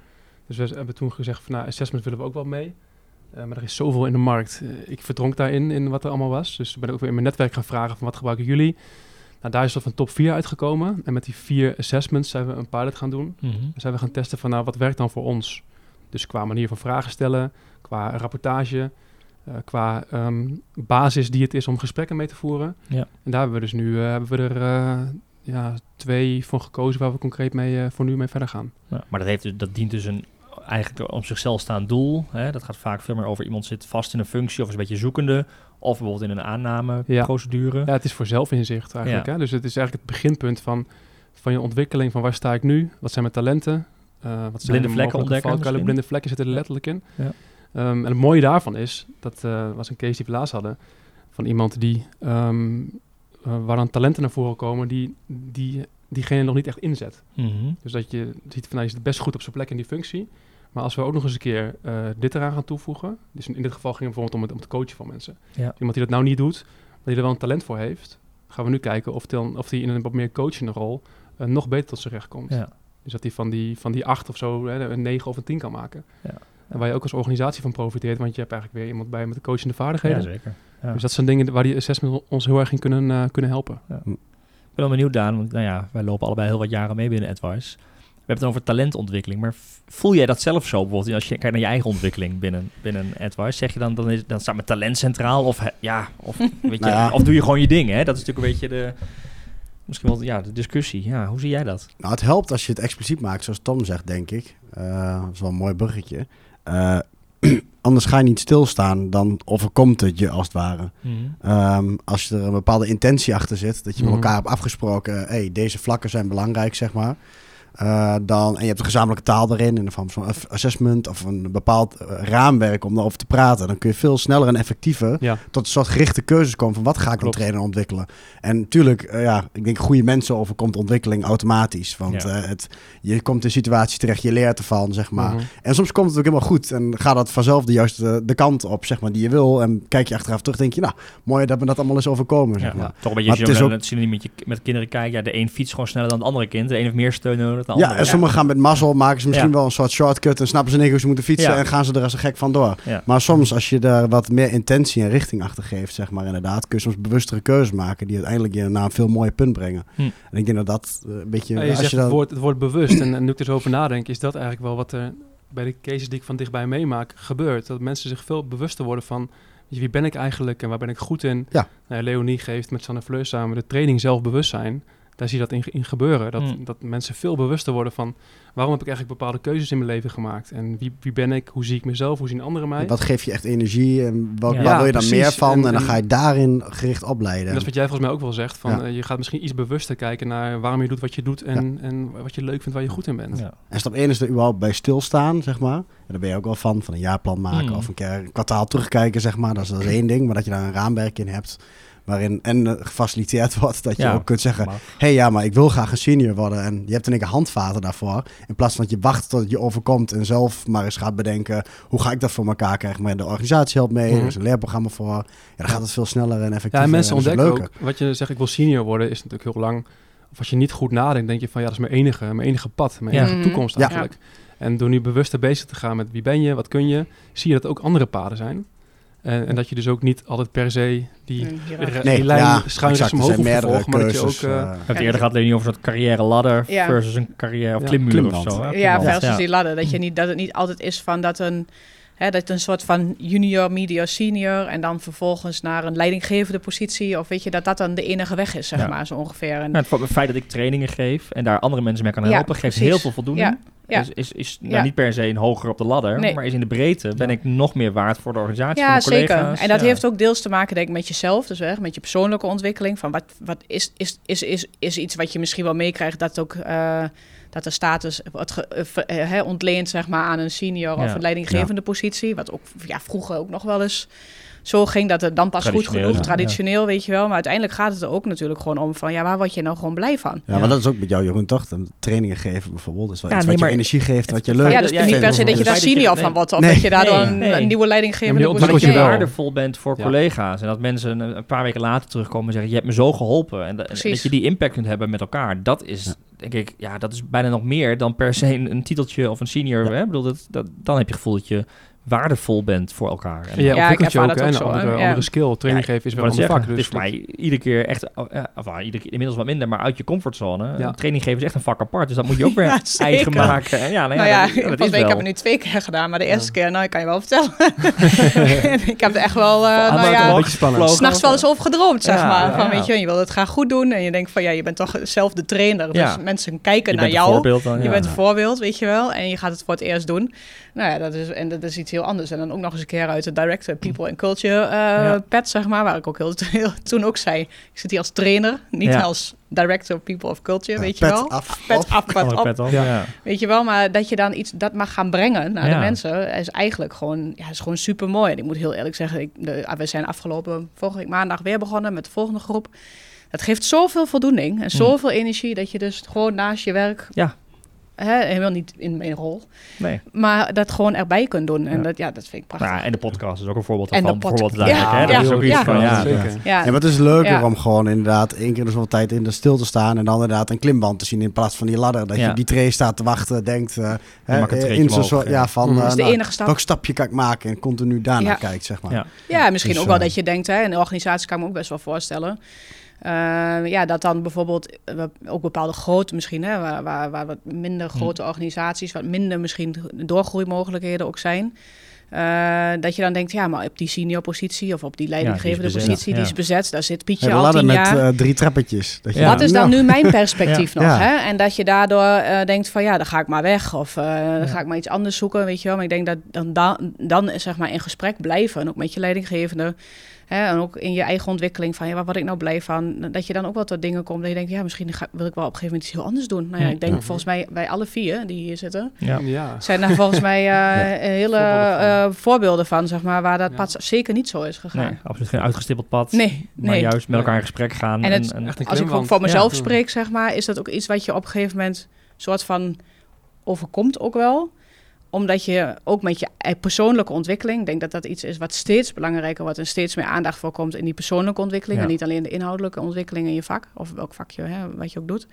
Dus we hebben toen gezegd van nou, assessment willen we ook wel mee. Uh, maar er is zoveel in de markt. ik verdronk daarin, in wat er allemaal was. Dus ben ik ook weer in mijn netwerk gaan vragen van wat gebruiken jullie? Nou, daar is er van top 4 uitgekomen. En met die vier assessments zijn we een pilot gaan doen. Mm -hmm. zijn we gaan testen van nou, wat werkt dan voor ons? Dus qua manier van vragen stellen, qua rapportage, uh, qua um, basis die het is om gesprekken mee te voeren. Ja. En daar hebben we dus nu uh, hebben we er uh, ja, twee van gekozen waar we concreet mee voor nu mee verder gaan. Ja, maar dat, heeft, dus, dat dient dus een eigenlijk om zichzelf staand doel. Hè? Dat gaat vaak veel meer over iemand zit vast in een functie of is een beetje zoekende. Of bijvoorbeeld in een aannameprocedure. Ja. ja, het is voor zelfinzicht eigenlijk. Hè? Dus het is eigenlijk het beginpunt van, van je ontwikkeling. Van waar sta ik nu? Wat zijn mijn talenten? Uh, wat blinde vlekken ontdekken. Blinde vlekken zitten er letterlijk in. Ja. Um, en het mooie daarvan is, dat uh, was een case die we laatst hadden, van iemand die, um, uh, waar dan talenten naar voren komen, die, die diegene nog niet echt inzet. Mm -hmm. Dus dat je ziet van, nou, je zit best goed op zijn plek in die functie. Maar als we ook nog eens een keer dit eraan gaan toevoegen, dus in, dit geval ging het bijvoorbeeld om het, om het coachen van mensen. Ja. Iemand die dat nou niet doet, maar die er wel een talent voor heeft, gaan we nu kijken of die, of die in een wat meer coachende rol nog beter tot zijn recht komt. Ja. Dus dat hij van die, van die acht of zo hè, een negen of een tien kan maken. Ja. En waar je ook als organisatie van profiteert, want je hebt eigenlijk weer iemand bij met de coachende vaardigheden. Ja, zeker. Ja. Dus dat zijn dingen waar die assessment ons heel erg in kunnen, uh, kunnen helpen. Ja. Ik ben wel benieuwd, Daan, want nou ja, wij lopen allebei heel wat jaren mee binnen Advice. We hebben het over talentontwikkeling, maar voel jij dat zelf zo bijvoorbeeld als je kijkt naar je eigen ontwikkeling binnen, binnen Advice? Zeg je dan, dan, is, dan staat mijn talent centraal of, ja, of, weet je, nou of doe je gewoon je ding? Hè? Dat is natuurlijk een beetje de misschien wel ja, de discussie. Ja, hoe zie jij dat? Nou, het helpt als je het expliciet maakt, zoals Tom zegt, denk ik. Uh, dat is wel een mooi bruggetje. Uh, anders ga je niet stilstaan, dan overkomt het je als het ware. Mm um, als er een bepaalde intentie achter zit, dat je met mhm. elkaar hebt afgesproken, hey, deze vlakken zijn belangrijk, zeg maar. Uh, dan, en je hebt een gezamenlijke taal erin, in de vorm van assessment of een bepaald uh, raamwerk om daarover te praten. Dan kun je veel sneller en effectiever ja. tot een soort gerichte keuzes komen van wat ga ik dan trainen ontwikkelen. En natuurlijk, uh, ja, ik denk goede mensen overkomt ontwikkeling automatisch. Want ja. het, je komt in situaties terecht, je leert ervan, zeg maar. Mm -hmm. En soms komt het ook helemaal goed en gaat dat vanzelf de juiste de kant op, zeg maar, die je wil. En kijk je achteraf terug, denk je, nou, mooi dat me dat allemaal is overkomen, zeg maar. Toch een beetje maar het ook... met, je, met kinderen kijken, ja, de een fiets gewoon sneller dan de andere kind. De een heeft meer steun nodig ja, en sommigen gaan met mazzel, maken ze misschien wel een soort shortcut en snappen ze niet hoe ze moeten fietsen en gaan ze er als een gek van door. Maar soms als je daar wat meer intentie en richting achter geeft, zeg maar inderdaad, kun je soms bewustere keuzes maken die uiteindelijk je naar een veel mooier punt brengen. Hm. En ik denk dat dat uh, een beetje... je als je dat... het, woord, het woord bewust en, en nu ik er zo over nadenk, is dat eigenlijk wel wat er bij de cases die ik van dichtbij meemaak gebeurt. Dat mensen zich veel bewuster worden van wie ben ik eigenlijk en waar ben ik goed in. Ja. Nou, Leonie geeft met Sanne Fleur samen de training zelfbewustzijn daar zie je dat in, in gebeuren. Dat, mm. dat mensen veel bewuster worden van waarom heb ik eigenlijk bepaalde keuzes in mijn leven gemaakt? En wie, wie ben ik? Hoe zie ik mezelf? Hoe zien anderen mij? Wat geeft je echt energie? En wat, ja, waar wil je dan meer van? En, en, dan ga je daarin gericht opleiden. En dat is wat jij volgens mij ook wel zegt. Van, ja. uh, je gaat misschien iets bewuster kijken naar waarom je doet wat je doet en, en wat je leuk vindt, waar je goed in bent. En stap 1 is er überhaupt bij stilstaan, zeg maar. En daar ben je ook wel van, van een jaarplan maken mm. of een keer een kwartaal terugkijken, zeg maar. Dat is, dat is één ding. Maar dat je daar een raamwerk in hebt waarin en gefaciliteerd wordt dat je ook kunt zeggen... hé hey, ja, maar ik wil graag een senior worden. En je hebt in één keer handvaten daarvoor. In plaats van dat je wacht tot het je overkomt en zelf maar eens gaat bedenken... hoe ga ik dat voor elkaar krijgen? Maar de organisatie helpt mee, mhm. er is een leerprogramma voor. Ja, dan gaat het veel sneller en effectiever. Ja, en mensen ontdekken ook, wat je zegt, ik wil senior worden, is natuurlijk heel lang... Of als je niet goed nadenkt, denk je van ja, dat is mijn enige, mijn enige pad, mijn enige toekomst eigenlijk. En door nu bewuster bezig te gaan met wie ben je, wat kun je, zie je dat ook andere paden zijn. En, en, dat je dus ook niet altijd per se die, nee, lijn ja, schuin omhoog hoeft te volgen, maar dat je ook... Uh, uh, het eerder gaat niet over een soort carrière ladder versus een carrière of klimmuur of zo. Ja, versus die ladder. Dat, je niet, dat het niet altijd is van dat een... Hè, dat een soort van junior, media, senior en dan vervolgens naar een leidinggevende positie. Of weet je, dat dat dan de enige weg is, zeg maar, zo ongeveer. En, het, feit dat ik trainingen geef en daar andere mensen mee kan helpen, geeft heel veel voldoening. Ja. Is, is, is nou, niet per se een hoger op de ladder, maar is in de breedte ben ik nog meer waard voor de organisatie. Ja, zeker. En dat heeft ook deels te maken, denk ik, met jezelf, dus weg, met je persoonlijke ontwikkeling. Van wat, wat is, is, is, is, is iets wat je misschien wel meekrijgt, dat ook. Uh, dat de status wordt uh, ontleent zeg maar, aan een senior of een leidinggevende positie. Wat ook ja, vroeger ook nog wel eens zo ging dat het dan pas goed genoeg, traditioneel, weet je wel. Maar uiteindelijk gaat het er ook natuurlijk gewoon om van, ja, waar word je nou gewoon blij van? Ja, maar dat is ook met jou, Jeroen, toch? Trainingen geven bijvoorbeeld, is wel iets wat je energie geeft, wat je leuk Ja, dus niet per se dat je daar senior van wordt, of dat je daardoor een, nieuwe leidinggevende ja, dat je waardevol bent voor collega's. En dat mensen een paar weken later terugkomen en zeggen, je hebt me zo geholpen. En dat je die impact kunt hebben met elkaar, dat is denk ik, ja, dat is bijna nog meer dan per se een, titeltje of een senior. Hè? Ik bedoel, dat, dat, dan heb je gevoel dat je waardevol bent voor elkaar. En ja, ontwikkelt je ook, ook, een andere, andere skill. Training geven is wel een vak. Dus het is voor mij iedere keer echt, oh, of, uh, iedere keer, inmiddels wat minder, maar uit je comfortzone. Ja. Training geven is echt een vak apart, dus dat moet je ook weer eigen maken. En ja, nou ja, nou ja, dat, ik heb het nu twee keer gedaan, maar de eerste keer, nou, ik kan je wel vertellen. ik heb er echt wel, uh, nou ja, s'nachts wel eens over gedroomd, zeg maar. Van, weet je, je wil het graag goed doen en je denkt van, ja, je bent toch zelf de trainer, dus mensen kijken naar jou. Je bent een voorbeeld, weet je wel, en je gaat het voor het eerst doen. Nou ja, dat is, en dat is iets heel anders. En dan ook nog eens een keer uit de Director People and Culture uh, pet, zeg maar. Waar ik ook heel, heel, toen ook zei, ik zit hier als trainer, niet als Director People of Culture, weet je wel. Af, pet af, pet op. Pet ja. Weet je wel, maar dat je dan iets dat mag gaan brengen naar de mensen, is eigenlijk gewoon, ja, is gewoon super mooi. En ik moet heel eerlijk zeggen, ik, de, we zijn afgelopen vorige week maandag weer begonnen met de volgende groep. Dat geeft zoveel voldoening en mm. zoveel energie dat je dus gewoon naast je werk ja Hè, helemaal niet in mijn rol. Nee. Maar dat gewoon erbij kunt doen. En ja. dat, ja, dat vind ik prachtig. Ja, en de podcast is ook een voorbeeld van. Bijvoorbeeld ja, ja, dat is ook iets van. Ja, ja. maar het is leuker om gewoon inderdaad één keer in zoveel tijd in de stil te staan. En dan inderdaad een klimband te zien in plaats van die ladder. Dat je die tray staat te wachten, denkt. Uh, hè, in zo'n soort, ja, van. Uh, de nou, enige stap. Welk stapje kan ik maken? En continu daarna kijkt, zeg maar. Ja, misschien dus, ook wel eh, dat je denkt, hè, in de organisatie kan ik me ook best wel voorstellen uh, ja, dat dan bijvoorbeeld uh, ook bepaalde grote misschien, hè, waar, waar, waar wat minder hmm. grote organisaties, wat minder misschien doorgroeimogelijkheden ook zijn. Uh, dat je dan denkt, ja, maar op die senior positie of op die leidinggevende positie, die is bezet, daar zit Pietje al tien jaar. met uh, drie trappetjes. Dat Wat is dan nu mijn perspectief nog? Hè? En dat je daardoor uh, denkt van, ja, dan ga ik maar weg of dan ga ik maar iets anders zoeken, weet je wel. Maar ik denk dat dan, dan, dan zeg maar in gesprek blijven, en ook met je leidinggevende, Hè, en ook in je eigen ontwikkeling van ja, waar word ik nou blij van? Dat je dan ook wel tot dingen komt dat je denkt, ja, misschien ga, wil ik wel op een gegeven moment iets heel anders doen. Nou ja, ik denk volgens mij bij alle vier die hier zitten, ja. zijn daar volgens mij uh, hele uh, voorbeelden van, zeg maar, waar dat pad zeker niet zo is gegaan. Nee, absoluut geen uitgestippeld pad. Nee, maar nee. juist met elkaar in gesprek gaan. En, het, en, als ik ook voor mezelf spreek, zeg maar, is dat ook iets wat je op een gegeven moment soort van overkomt ook wel omdat je ook met je persoonlijke ontwikkeling, ik denk dat dat iets is wat steeds belangrijker wordt en steeds meer aandacht voor komt in die persoonlijke ontwikkeling. En niet alleen de inhoudelijke ontwikkeling in je vak, of welk vakje, hè, wat je ook doet.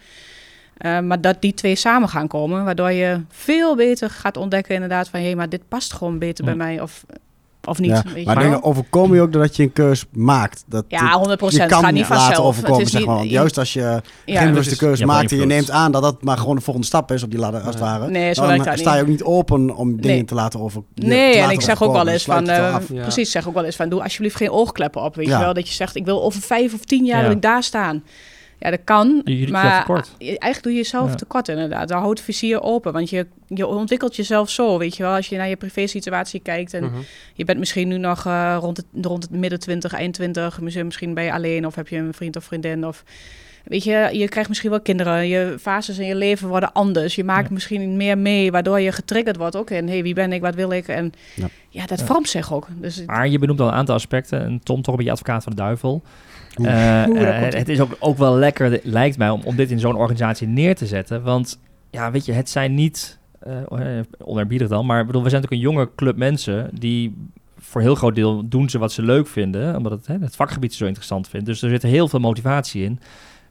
Uh, maar dat die twee samen gaan komen, waardoor je veel beter gaat ontdekken inderdaad van... hé, hey, maar dit past gewoon beter bij mij. Of of niet. maar dingen overkomen je ook doordat je een keus maakt. Dat ja, 100 procent. Het gaat niet vanzelf. Overkomen, zeg maar. Want juist als je ja, geen bewuste keuze maakt en je neemt aan dat dat maar gewoon de volgende stap is op die ladder, als het ware. Nee, zo dan sta je ook niet open om dingen te laten over. Nee, en ik zeg ook wel eens van, uh, precies, zeg ook wel eens van, doe alsjeblieft geen oogkleppen op. Weet je wel, dat je zegt, ik wil over vijf of tien jaar ik daar staan. Ja, dat kan. Je maar eigenlijk doe je jezelf ja. tekort inderdaad. Dan houdt het vizier open. Want je, je ontwikkelt jezelf zo, weet je wel. Als je naar je privé situatie kijkt en mhm. je bent misschien nu nog uh, rond, het, rond het midden 20, eind 20. Misschien ben je alleen of heb je een vriend of vriendin of... weet je, je krijgt misschien wel kinderen. Je fases in je leven worden anders. Je maakt misschien meer mee, waardoor je getriggerd wordt ook in, hey, wie ben ik, wat wil ik? En ja, ja dat vormt zich ook. Dus, maar je benoemt al een aantal aspecten. En Tom, toch een beetje advocaat van de duivel. Uh, het is ook, ook wel lekker, lijkt mij, om, om dit in zo'n organisatie neer te zetten. Want ja, weet je, het zijn niet, uh, onerbiedig dan, maar bedoel, we zijn natuurlijk een jonge club mensen die voor heel groot deel doen ze wat ze leuk vinden, omdat het, hè, het vakgebied zo interessant vindt. Dus er zit heel veel motivatie in.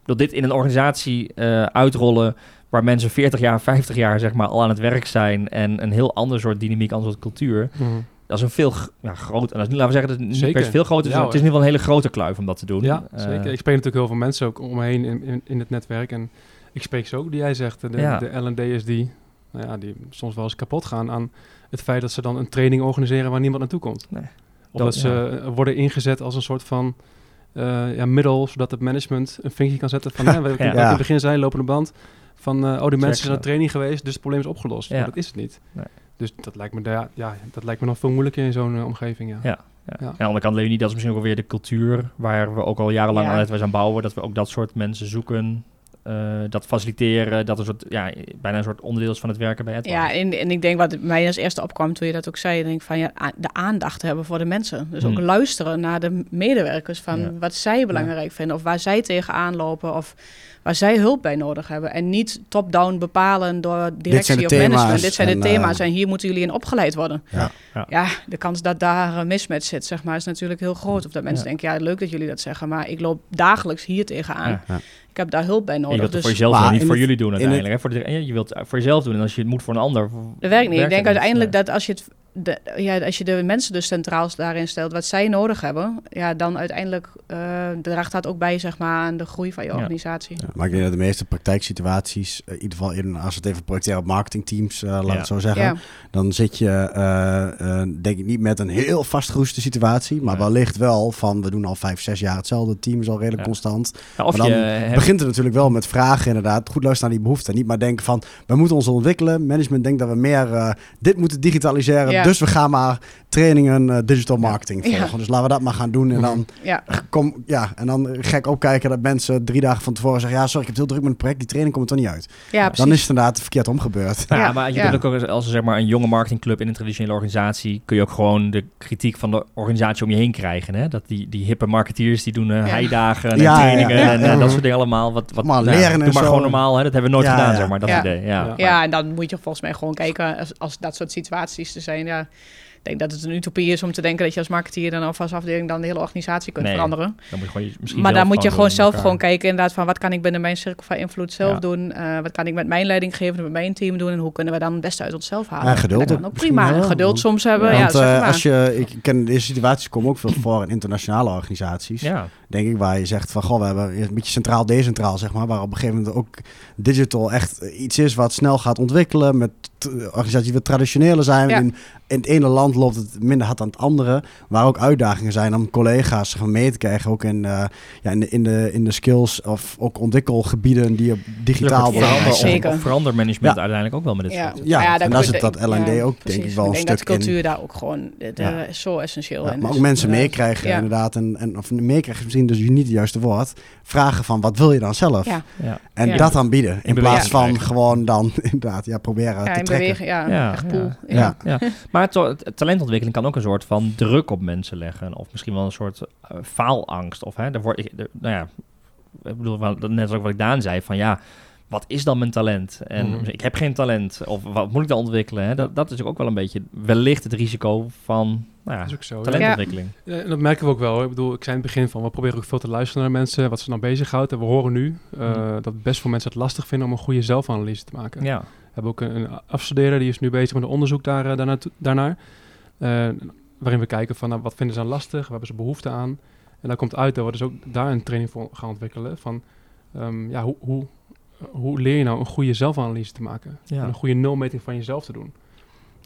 Dat dit in een organisatie uitrollen waar mensen 40 jaar, 50 jaar zeg maar al aan het werk zijn en een heel ander soort dynamiek, ander soort cultuur. Mhm. Dat is een veel ja, groot. En dat is niet, laten we zeggen, dat het niet veel groter is. het is in ieder geval een hele grote kluif om dat te doen. Ja, zeker. Ik spreek natuurlijk heel veel mensen ook om me heen in, in, in het netwerk. En ik spreek ze ook, die jij zegt. De, de L&D'ers die, nou ja, die soms wel eens kapot gaan aan het feit dat ze dan een training organiseren waar niemand naartoe komt. Nee. Of dat, ze worden ingezet als een soort van uh, ja, middel, zodat het management een vinkje kan zetten van... hè, we ja. in het begin zijn, lopende band, van uh, oh, die mensen zijn aan training geweest, dus het probleem is opgelost. Maar dat is het niet. Nee. Dus dat lijkt me, ja, ja, dat lijkt me nog veel moeilijker in zo'n uh, omgeving, ja. ja. Ja. Ja. aan de andere kant leven niet, dat is misschien ook wel weer de cultuur waar we ook al jarenlang aan het aan bouwen, dat we ook dat soort mensen zoeken uh, dat faciliteren, dat een soort, ja, bijna een soort onderdeel is van het werken bij het. Ja, en, en ik denk wat mij als eerste opkwam toen je dat ook zei, denk ik van ja, de aandacht hebben voor de mensen. Dus ook hmm. luisteren naar de medewerkers van wat zij belangrijk vinden of waar zij tegenaan lopen of waar zij hulp bij nodig hebben. En niet top-down bepalen door directie of management. Dit zijn de thema's eh, en hier moeten jullie in opgeleid worden. Ja, ja. ja de kans dat daar een mismatch zit, zeg maar, is natuurlijk heel groot. Of dat mensen denken, ja, leuk dat jullie dat zeggen, maar ik loop dagelijks hier tegenaan. Ik heb daar hulp bij nodig. je wilt het dus, voor jezelf niet voor jullie doen uiteindelijk. Hè? Voor de, je wilt het voor jezelf doen en als je het moet voor een ander. Dat werkt niet. Ik denk uiteindelijk dat als je het de, ja, als je de mensen dus centraal daarin stelt wat zij nodig hebben, ja, dan uiteindelijk uh, draagt dat ook bij zeg maar, aan de groei van je organisatie. Ja, maar ik denk dat de meeste praktijksituaties, uh, in ieder geval in, als het even projecteren op marketingteams, uh, laat het zo zeggen, dan zit je denk ik niet met een heel vastgeroeste situatie, maar wellicht wel van we doen al vijf, zes jaar hetzelfde, team is al redelijk constant. of maar dan je begint het natuurlijk wel met vragen inderdaad, goed luisteren naar die behoeften, niet maar denken van we moeten ons ontwikkelen, management denkt dat we meer dit moeten digitaliseren dus we gaan maar trainingen uh, digital marketing volgen. Dus laten we dat maar gaan doen. En dan, ja. Kom, ja, en dan gek opkijken dat mensen drie dagen van tevoren zeggen... ja, sorry, ik heb heel druk met een project. Die training komt er niet uit. Ja, dan is het inderdaad verkeerd omgebeurd. Ja, maar je kunt ook als zeg maar, een jonge marketingclub in een traditionele organisatie... kun je ook gewoon de kritiek van de organisatie om je heen krijgen. Hè? Dat die, die hippe marketeers die doen uh, heidagen en trainingen en uh, dat soort dingen allemaal. Wat, wat, maar nou, leren doe maar gewoon normaal. Hè? Dat hebben we nooit gedaan, zeg maar. Dat idee. Ja. Ja. en dan moet je volgens mij gewoon kijken als, als dat soort situaties er zijn... Ja, denk dat het een utopie is om te denken dat je als marketeer dan of als afdeling dan de hele organisatie kunt veranderen. Dan moet je gewoon misschien maar dan moet je gewoon zelf gewoon kijken inderdaad van wat kan ik binnen mijn cirkel van invloed zelf doen. Uh, wat kan ik met mijn leidinggever, met mijn team doen en hoe kunnen we dan het beste uit onszelf halen. Ja, geduld. ook prima. geduld soms hebben. Ja, want, uh, als je, ik ken deze situaties komen ook veel voor in internationale organisaties. Ja. Denk ik waar je zegt van goh, we hebben een beetje centraal decentraal zeg maar, waar op een gegeven moment ook digital echt iets is wat snel gaat ontwikkelen met organisaties die wat traditioneler zijn. In, in het ene land loopt het minder hard dan het andere. Waar ook uitdagingen zijn om collega's van mee te krijgen. Ook in, uh, ja, in, de, in, de, in de skills of ook ontwikkelgebieden die op digitaal ja, verander, zeker. verander management uiteindelijk ook wel met dit ja. soort. Ja, ja, en dan zit dat L&D ook denk ik wel een stuk dat cultuur daar ook gewoon de, zo essentieel in Maar ook mensen meekrijgen inderdaad. En, en, of meekrijgen is misschien dus niet het juiste woord. Vragen van wat wil je dan zelf? En dat aanbieden. In plaats van gewoon dan inderdaad ja, proberen te trekken. ja, ja, echt pool. Ja. Ja. Maar talentontwikkeling kan ook een soort van druk op mensen leggen. Of misschien wel een soort uh, faalangst. Of hè, daar word ik, nou ja, ik bedoel, net ook wat ik Daan zei, van ja, wat is dan mijn talent? En mhm. ik heb geen talent. Of wat moet ik dan ontwikkelen? Hè? Dat, dat is ook wel een beetje wellicht het risico van nou ja, zo, talentontwikkeling. Ja. en dat merken we ook wel. Ik bedoel, ik zei in het begin van, we proberen ook veel te luisteren naar mensen, wat ze dan bezighoudt. En we horen nu uh, mm. dat best veel mensen het lastig vinden om een goede zelfanalyse te maken. Ja. We hebben ook een, een afstudeerder, die is nu bezig met een onderzoek daar, uh, daarna, daarnaar. Uh, waarin we kijken van, nou, wat vinden ze dan lastig? Waar hebben ze behoefte aan? En daar komt uit dat we dus ook daar een training voor gaan ontwikkelen. Van, um, ja, hoe, hoe, hoe leer je nou een goede zelfanalyse te maken? Ja. een goede nulmeting van jezelf te doen.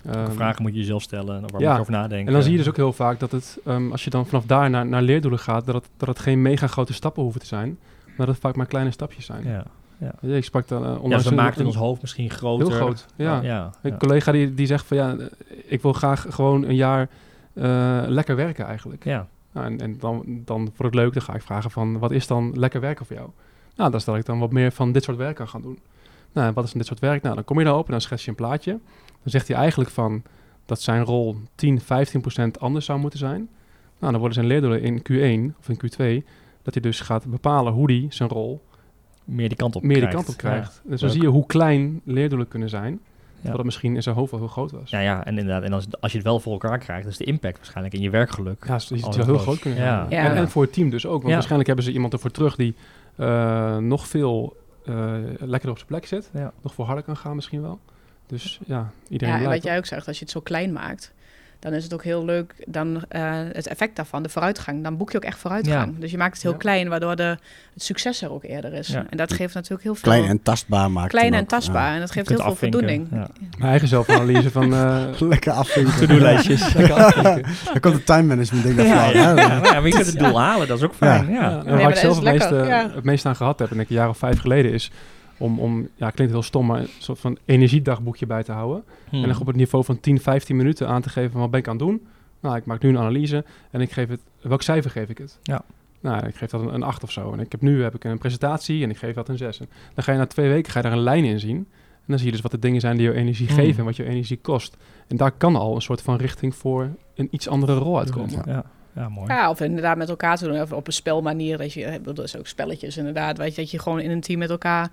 Um, vragen moet je jezelf stellen, waar ja, moet je over nadenken. En dan zie je dus ook heel vaak dat het, um, als je dan vanaf daar naar, naar leerdoelen gaat, dat het, dat het geen mega grote stappen hoeven te zijn, maar dat het vaak maar kleine stapjes zijn. Ja. Ja. Ik sprak dan uh, onlangs... Ja, dat maakt in ons hoofd misschien groter. Heel groot, ja. ja, Een collega die, die zegt van ja, ik wil graag gewoon een jaar uh, lekker werken eigenlijk. Ja. Nou, en en dan, dan voor het leuk, dan ga ik vragen van wat is dan lekker werken voor jou? Nou, dan stel ik dan wat meer van dit soort werk kan gaan doen. Nou, wat is dan dit soort werk? Nou, dan kom je daarop en dan schets je een plaatje. Dan zegt hij eigenlijk van dat zijn rol 10, 15 procent anders zou moeten zijn. Nou, dan worden zijn leerdoelen in Q1 of in Q2 dat hij dus gaat bepalen hoe hij zijn rol meer die kant op meer krijgt. die kant op krijgt. dus dan zie je hoe klein leerdoelen kunnen zijn. Ja. Wat het misschien in zijn hoofd wel heel groot was. Ja, ja en inderdaad. En als, als je het wel voor elkaar krijgt, is de impact waarschijnlijk in je werkgeluk. Ja, het zou heel groot kunnen zijn. Ja. En, en, voor het team dus ook. Want waarschijnlijk hebben ze iemand ervoor terug die uh, nog veel uh, lekkerder op zijn plek zit. Nog voor harder kan gaan misschien wel. Dus ja, iedereen Ja, en wat jij ook zegt, als je het zo klein maakt dan is het ook heel leuk, dan uh, het effect daarvan, de vooruitgang. Dan boek je ook echt vooruitgang. Ja. Dus je maakt het heel ja. klein, waardoor de, het succes er ook eerder is. Ja. En dat geeft natuurlijk heel veel... Klein en tastbaar maken. Klein en tastbaar. En dat geeft heel veel voldoening. Mijn eigen zelfanalyse van... Uh, Lekker afvinken. To-do-lijstjes. Dan komt het time management ding daarvan. Ja, ja. maar je kunt het doel halen, dat is ook fijn. Ja. En waar ik zelf het meest, het meest aan gehad heb, en ik een jaar of vijf geleden, is om, om, ja, klinkt heel stom, maar een soort van energiedagboekje bij te houden. Hmm. En dan op het niveau van 10, 15 minuten aan te geven van wat ben ik aan het doen. Nou, ik maak nu een analyse en ik geef het, welk cijfer geef ik het? Ja. Nou, ik geef dat een, een 8 of zo. En ik heb nu heb ik een presentatie en ik geef dat een 6. En dan ga je na twee weken ga je daar een lijn in zien. En dan zie je dus wat de dingen zijn die je energie hmm. geven en wat je energie kost. En daar kan al een soort van richting voor een iets andere rol uitkomen. Ja. Ja, mooi. Ja, of inderdaad met elkaar te doen, of op een spelmanier. Dat je, dat is ook spelletjes inderdaad, weet je, dat je gewoon in een team met elkaar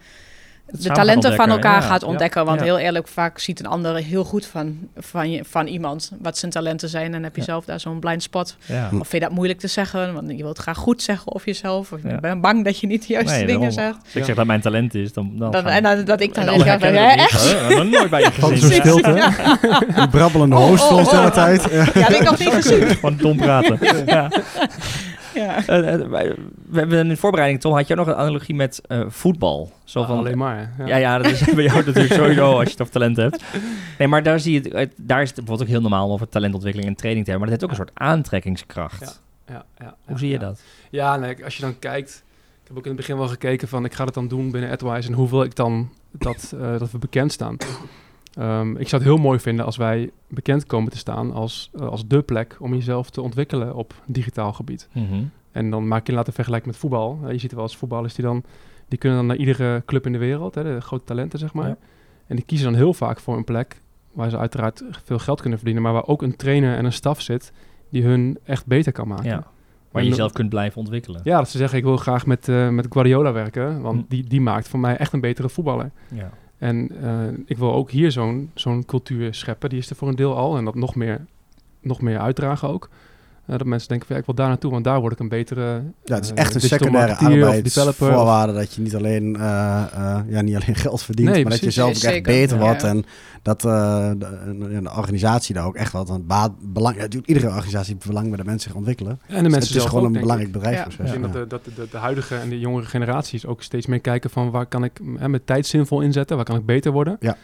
de talenten van elkaar gaat ontdekken. Want heel eerlijk, vaak ziet een ander heel goed van, van, je, van iemand wat zijn talenten zijn. En heb je zelf daar zo'n blind spot. Of vind je dat moeilijk te zeggen? Want je wilt graag goed zeggen of jezelf. Of je bent bang dat je niet de juiste nee, dingen zegt. Als ik zeg dat mijn talent is, dan... dan, dan en dat, ik dan denk, ja, echt? nog nooit bij je gezien. Zo'n stilte. Die brabbelende oh, host oh, oh, tijd. Ja, dat heb ik nog niet gezien. Van dom praten. Ja. Ja. Uh, we hebben in de voorbereiding, Tom, had je nog een analogie met uh, voetbal? Zo van, alleen maar. Ja. ja, ja, dat is bij jou natuurlijk sowieso als je over talent hebt. Nee, maar daar zie je, daar is het bijvoorbeeld ook heel normaal om over talentontwikkeling en training te hebben. Maar dat heeft ook een soort aantrekkingskracht. Ja, ja, Hoe zie je dat? Ja, nee, als je dan kijkt, ik heb ook in het begin wel gekeken van, ik ga het dan doen binnen AdWise en hoeveel ik dan dat, uh, dat we bekend staan. Um, ik zou het heel mooi vinden als wij bekend komen te staan als, uh, als de plek om jezelf te ontwikkelen op digitaal gebied. Mm -hmm. En dan maak je laten vergelijken met voetbal. Uh, je ziet wel eens voetballers die dan, die kunnen dan naar iedere club in de wereld, hè, de grote talenten zeg maar. Ja. En die kiezen dan heel vaak voor een plek waar ze uiteraard veel geld kunnen verdienen, maar waar ook een trainer en een staf zit die hun echt beter kan maken. Ja. Waar je jezelf kunt blijven ontwikkelen. Ja, dat ze zeggen ik wil graag met, uh, met Guardiola werken, want hm. die, die maakt voor mij echt een betere voetballer. Ja. En uh, ik wil ook hier zo'n zo'n cultuur scheppen. Die is er voor een deel al. En dat nog meer, nog meer uitdragen ook. Uh, dat mensen denken, van, ja, ik wil daar naartoe, want daar word ik een betere Ja, het is echt uh, een secundaire arbeidsvoorwaarde dat je niet alleen, ja, niet alleen geld verdient, nee, maar dat je zelf ook echt beter wordt. En dat de, de, organisatie daar ook echt wat aan baat, belang... Ja, iedere organisatie heeft belang bij de mensen zich ontwikkelen. En de mensen dus het is gewoon een belangrijk bedrijf. Ja. Ik denk dat, de, dat de, de, huidige en de jongere generaties ook steeds meer kijken van waar kan ik hè, mijn tijd zinvol inzetten, waar kan ik beter worden. Ja.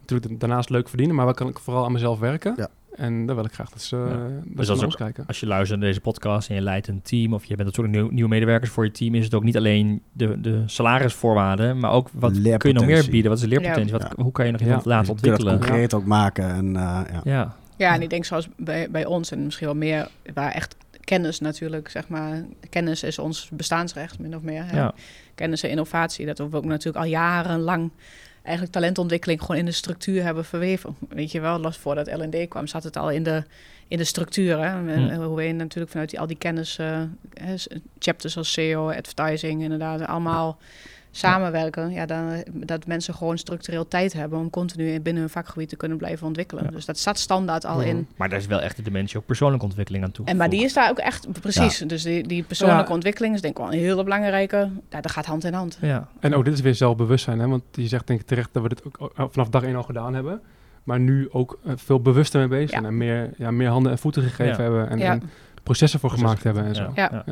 Natuurlijk daarnaast leuk verdienen, maar waar kan ik vooral aan mezelf werken. Ja. En daar wil ik graag dat ze, ja. dus ook, kijken. als je luistert naar deze podcast en je leidt een team of je bent natuurlijk nieuw, nieuwe medewerkers voor je team, is het ook niet alleen de, de salarisvoorwaarden, maar ook wat kun je nog meer bieden? Wat is de leerpotentie? Wat, Hoe kan je nog iemand laten ontwikkelen? Je concreet ook maken. En, uh, ja. Ja. ja, en ik denk zoals bij, bij ons en misschien wel meer, waar echt kennis natuurlijk, zeg maar. Kennis is ons bestaansrecht, min of meer. Ja. Kennis en innovatie, dat we ook natuurlijk al jarenlang eigenlijk talentontwikkeling gewoon in de structuur hebben verweven. Weet je wel, los voordat LND kwam, zat het al in de, in de structuur. Hè? Hmm. Hoe we natuurlijk vanuit die, al die kennis, uh, chapters als SEO, advertising, inderdaad, allemaal samenwerken. Ja, dan, dat mensen gewoon structureel tijd hebben om continu binnen hun vakgebied te kunnen blijven ontwikkelen. Ja. Dus dat staat standaard al in. Hmm. Maar daar is wel echt de dimensie ook persoonlijke ontwikkeling aan toe. En maar die is daar ook echt precies. Dus die, die persoonlijke ontwikkeling is denk ik wel een hele belangrijke. Ja, dat gaat hand in hand. Ja. En ook dit is weer zelfbewustzijn, hè? want je zegt denk ik terecht dat we dit ook vanaf dag één al gedaan hebben. Maar nu ook uh, veel bewuster mee bezig zijn en meer, ja, meer handen en voeten gegeven hebben en, en, processen voor gemaakt hebben en zo. Ja.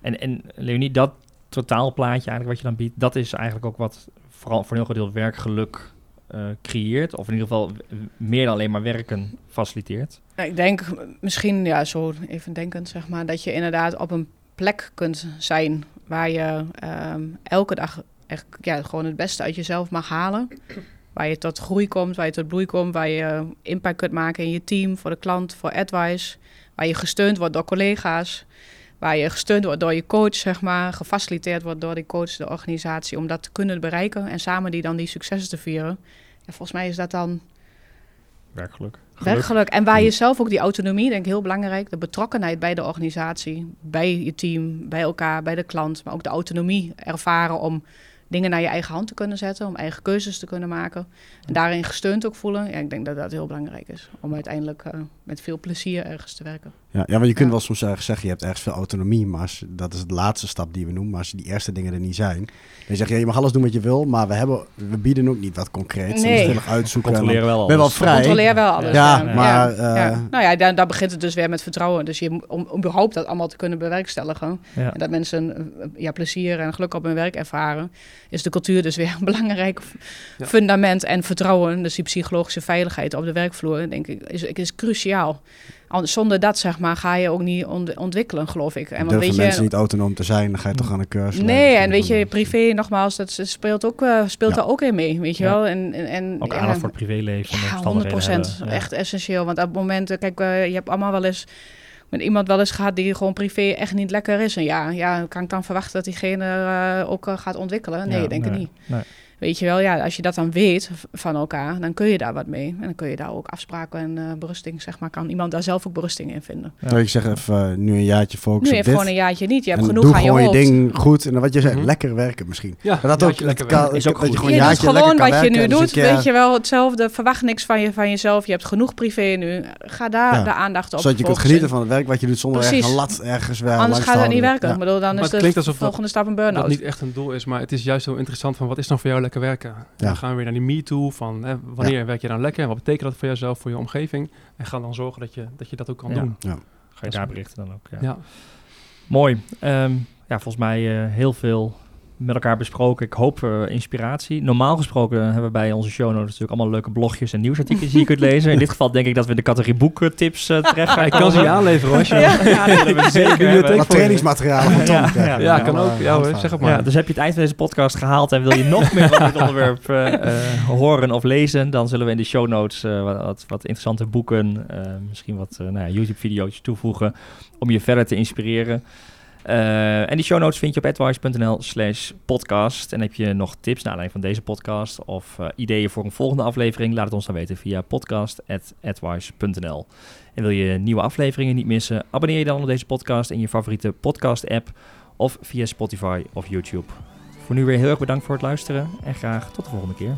En, en Leonie, dat totaalplaatje eigenlijk wat je dan biedt, dat is eigenlijk ook wat vooral voor een heel deel werkgeluk uh, creëert. Of in ieder geval meer dan alleen maar werken faciliteert. Ik denk misschien, ja, zo even denkend zeg maar, dat je inderdaad op een plek kunt zijn waar je um, elke dag echt ja, gewoon het beste uit jezelf mag halen. Waar je tot groei komt, waar je tot bloei komt, waar je impact kunt maken in je team, voor de klant, voor advice. Waar je gesteund wordt door collega's Waar je gesteund wordt door je coach, zeg maar. Gefaciliteerd wordt door die coach, de organisatie, om dat te kunnen bereiken. En samen die dan die successen te vieren. Ja, volgens mij is dat dan... Werkgeluk. Werkgeluk. En waar je zelf ook die autonomie, denk ik heel belangrijk. De betrokkenheid bij de organisatie, bij je team, bij elkaar, bij de klant. Maar ook de autonomie ervaren om dingen naar je eigen hand te kunnen zetten, om eigen keuzes te kunnen maken. En daarin gesteund ook voelen. Ja, ik denk dat dat heel belangrijk is. Om uiteindelijk uh, met veel plezier ergens te werken. Ja, ja want je kunt wel soms zeggen, je hebt ergens veel autonomie, maar als, dat is de laatste stap die we noemen. Maar als die eerste dingen er niet zijn, dan zeg je, je mag alles doen wat je wil, maar we, hebben, we bieden ook niet wat concreets. Nee. Soms uitzoeken. Controleren wel alles. Ben wel vrij. Controleer wel alles. Ja, maar... Uh, nou ja, daar, daar, begint het dus weer met vertrouwen. Dus je, om, om überhaupt dat allemaal te kunnen bewerkstelligen. En dat mensen ja, plezier en geluk op hun werk ervaren, is de cultuur dus weer een belangrijk fundament. En vertrouwen, dus die psychologische veiligheid op de werkvloer, denk ik, is, is cruciaal. Zonder dat, zeg maar, ga je ook niet ontwikkelen, geloof ik. En want, weet je, mensen niet autonoom te zijn, dan ga je toch aan de cursus. Nee, en weet je, privé, nogmaals, dat speelt, ook, uh, speelt daar ook in mee, weet je wel. En, en, ook aandacht voor het privéleven. Ja, 100 procent. Echt essentieel. Want op het moment, kijk, uh, je hebt allemaal wel eens met iemand wel eens gehad die gewoon privé echt niet lekker is. En ja, ja kan ik dan verwachten dat diegene uh, ook gaat ontwikkelen? Nee, ja, denk nee, ik niet. Nee. Weet je wel, ja, als je dat dan weet van elkaar, dan kun je daar wat mee. En dan kun je daar ook afspraken en uh, berusting, zeg maar, kan iemand daar zelf ook berusting in vinden. Ja. ik zeg even, uh, nu een jaartje focussen Nu even gewoon een jaartje niet. Je hebt en genoeg doe aan je gewoon hoofd. je ding goed. En dan wat je zegt, mm -hmm. lekker werken misschien. Ja, maar dat ook, lekker kan, is ook dat je gewoon je doet gewoon lekker wat je nu dus doet, weet je wel, hetzelfde. Verwacht niks van, je, van jezelf. Je hebt genoeg privé nu. Ga daar ja. de aandacht op Zodat je kunt genieten van het werk wat je doet zonder Precies. een lat ergens weer Anders gaat het niet werken. Ik bedoel, dan Maar is het de klinkt alsof volgende stap een Dat burn-out. niet echt een doel is, maar het is juist zo interessant van wat is dan voor jou lekker werken? En Dan gaan we weer naar die me toe van hè, wanneer werk je dan lekker en wat betekent dat voor jezelf, voor je omgeving? En ga dan zorgen dat je dat, je dat ook kan Ja. doen. Ja. Ga je daar berichten dan ook. Ja. Ja. Mooi. Ehm, ja, volgens mij eh, heel veel met elkaar besproken. Ik hoop uh, inspiratie. Normaal gesproken hebben we bij onze show notes natuurlijk allemaal leuke blogjes en nieuwsartikels die je kunt lezen. In dit geval denk ik dat we in de categorie boektips uh, terecht gaan. Ik kan ze je aanleveren als je... Ja, we zeker. Wat trainingsmateriaal van Tom. Ja, ja, Ja, kan ook. Ja hoor, zeg het maar. Ja, dus heb je het eind van deze podcast gehaald en wil je nog meer van dit onderwerp uh, horen of lezen, dan zullen we in de show notes wat, wat, wat, interessante boeken, misschien wat nou ja, YouTube-video's toevoegen om je verder te inspireren. Uh, en die show notes vind je op advice.nl slash podcast. En heb je nog tips naar aanleiding van deze podcast of uh, ideeën voor een volgende aflevering? Laat het ons dan weten via podcast.advice.nl. En wil je nieuwe afleveringen niet missen? Abonneer je dan op deze podcast in je favoriete podcast app of via Spotify of YouTube. Voor nu weer heel erg bedankt voor het luisteren en graag tot de volgende keer.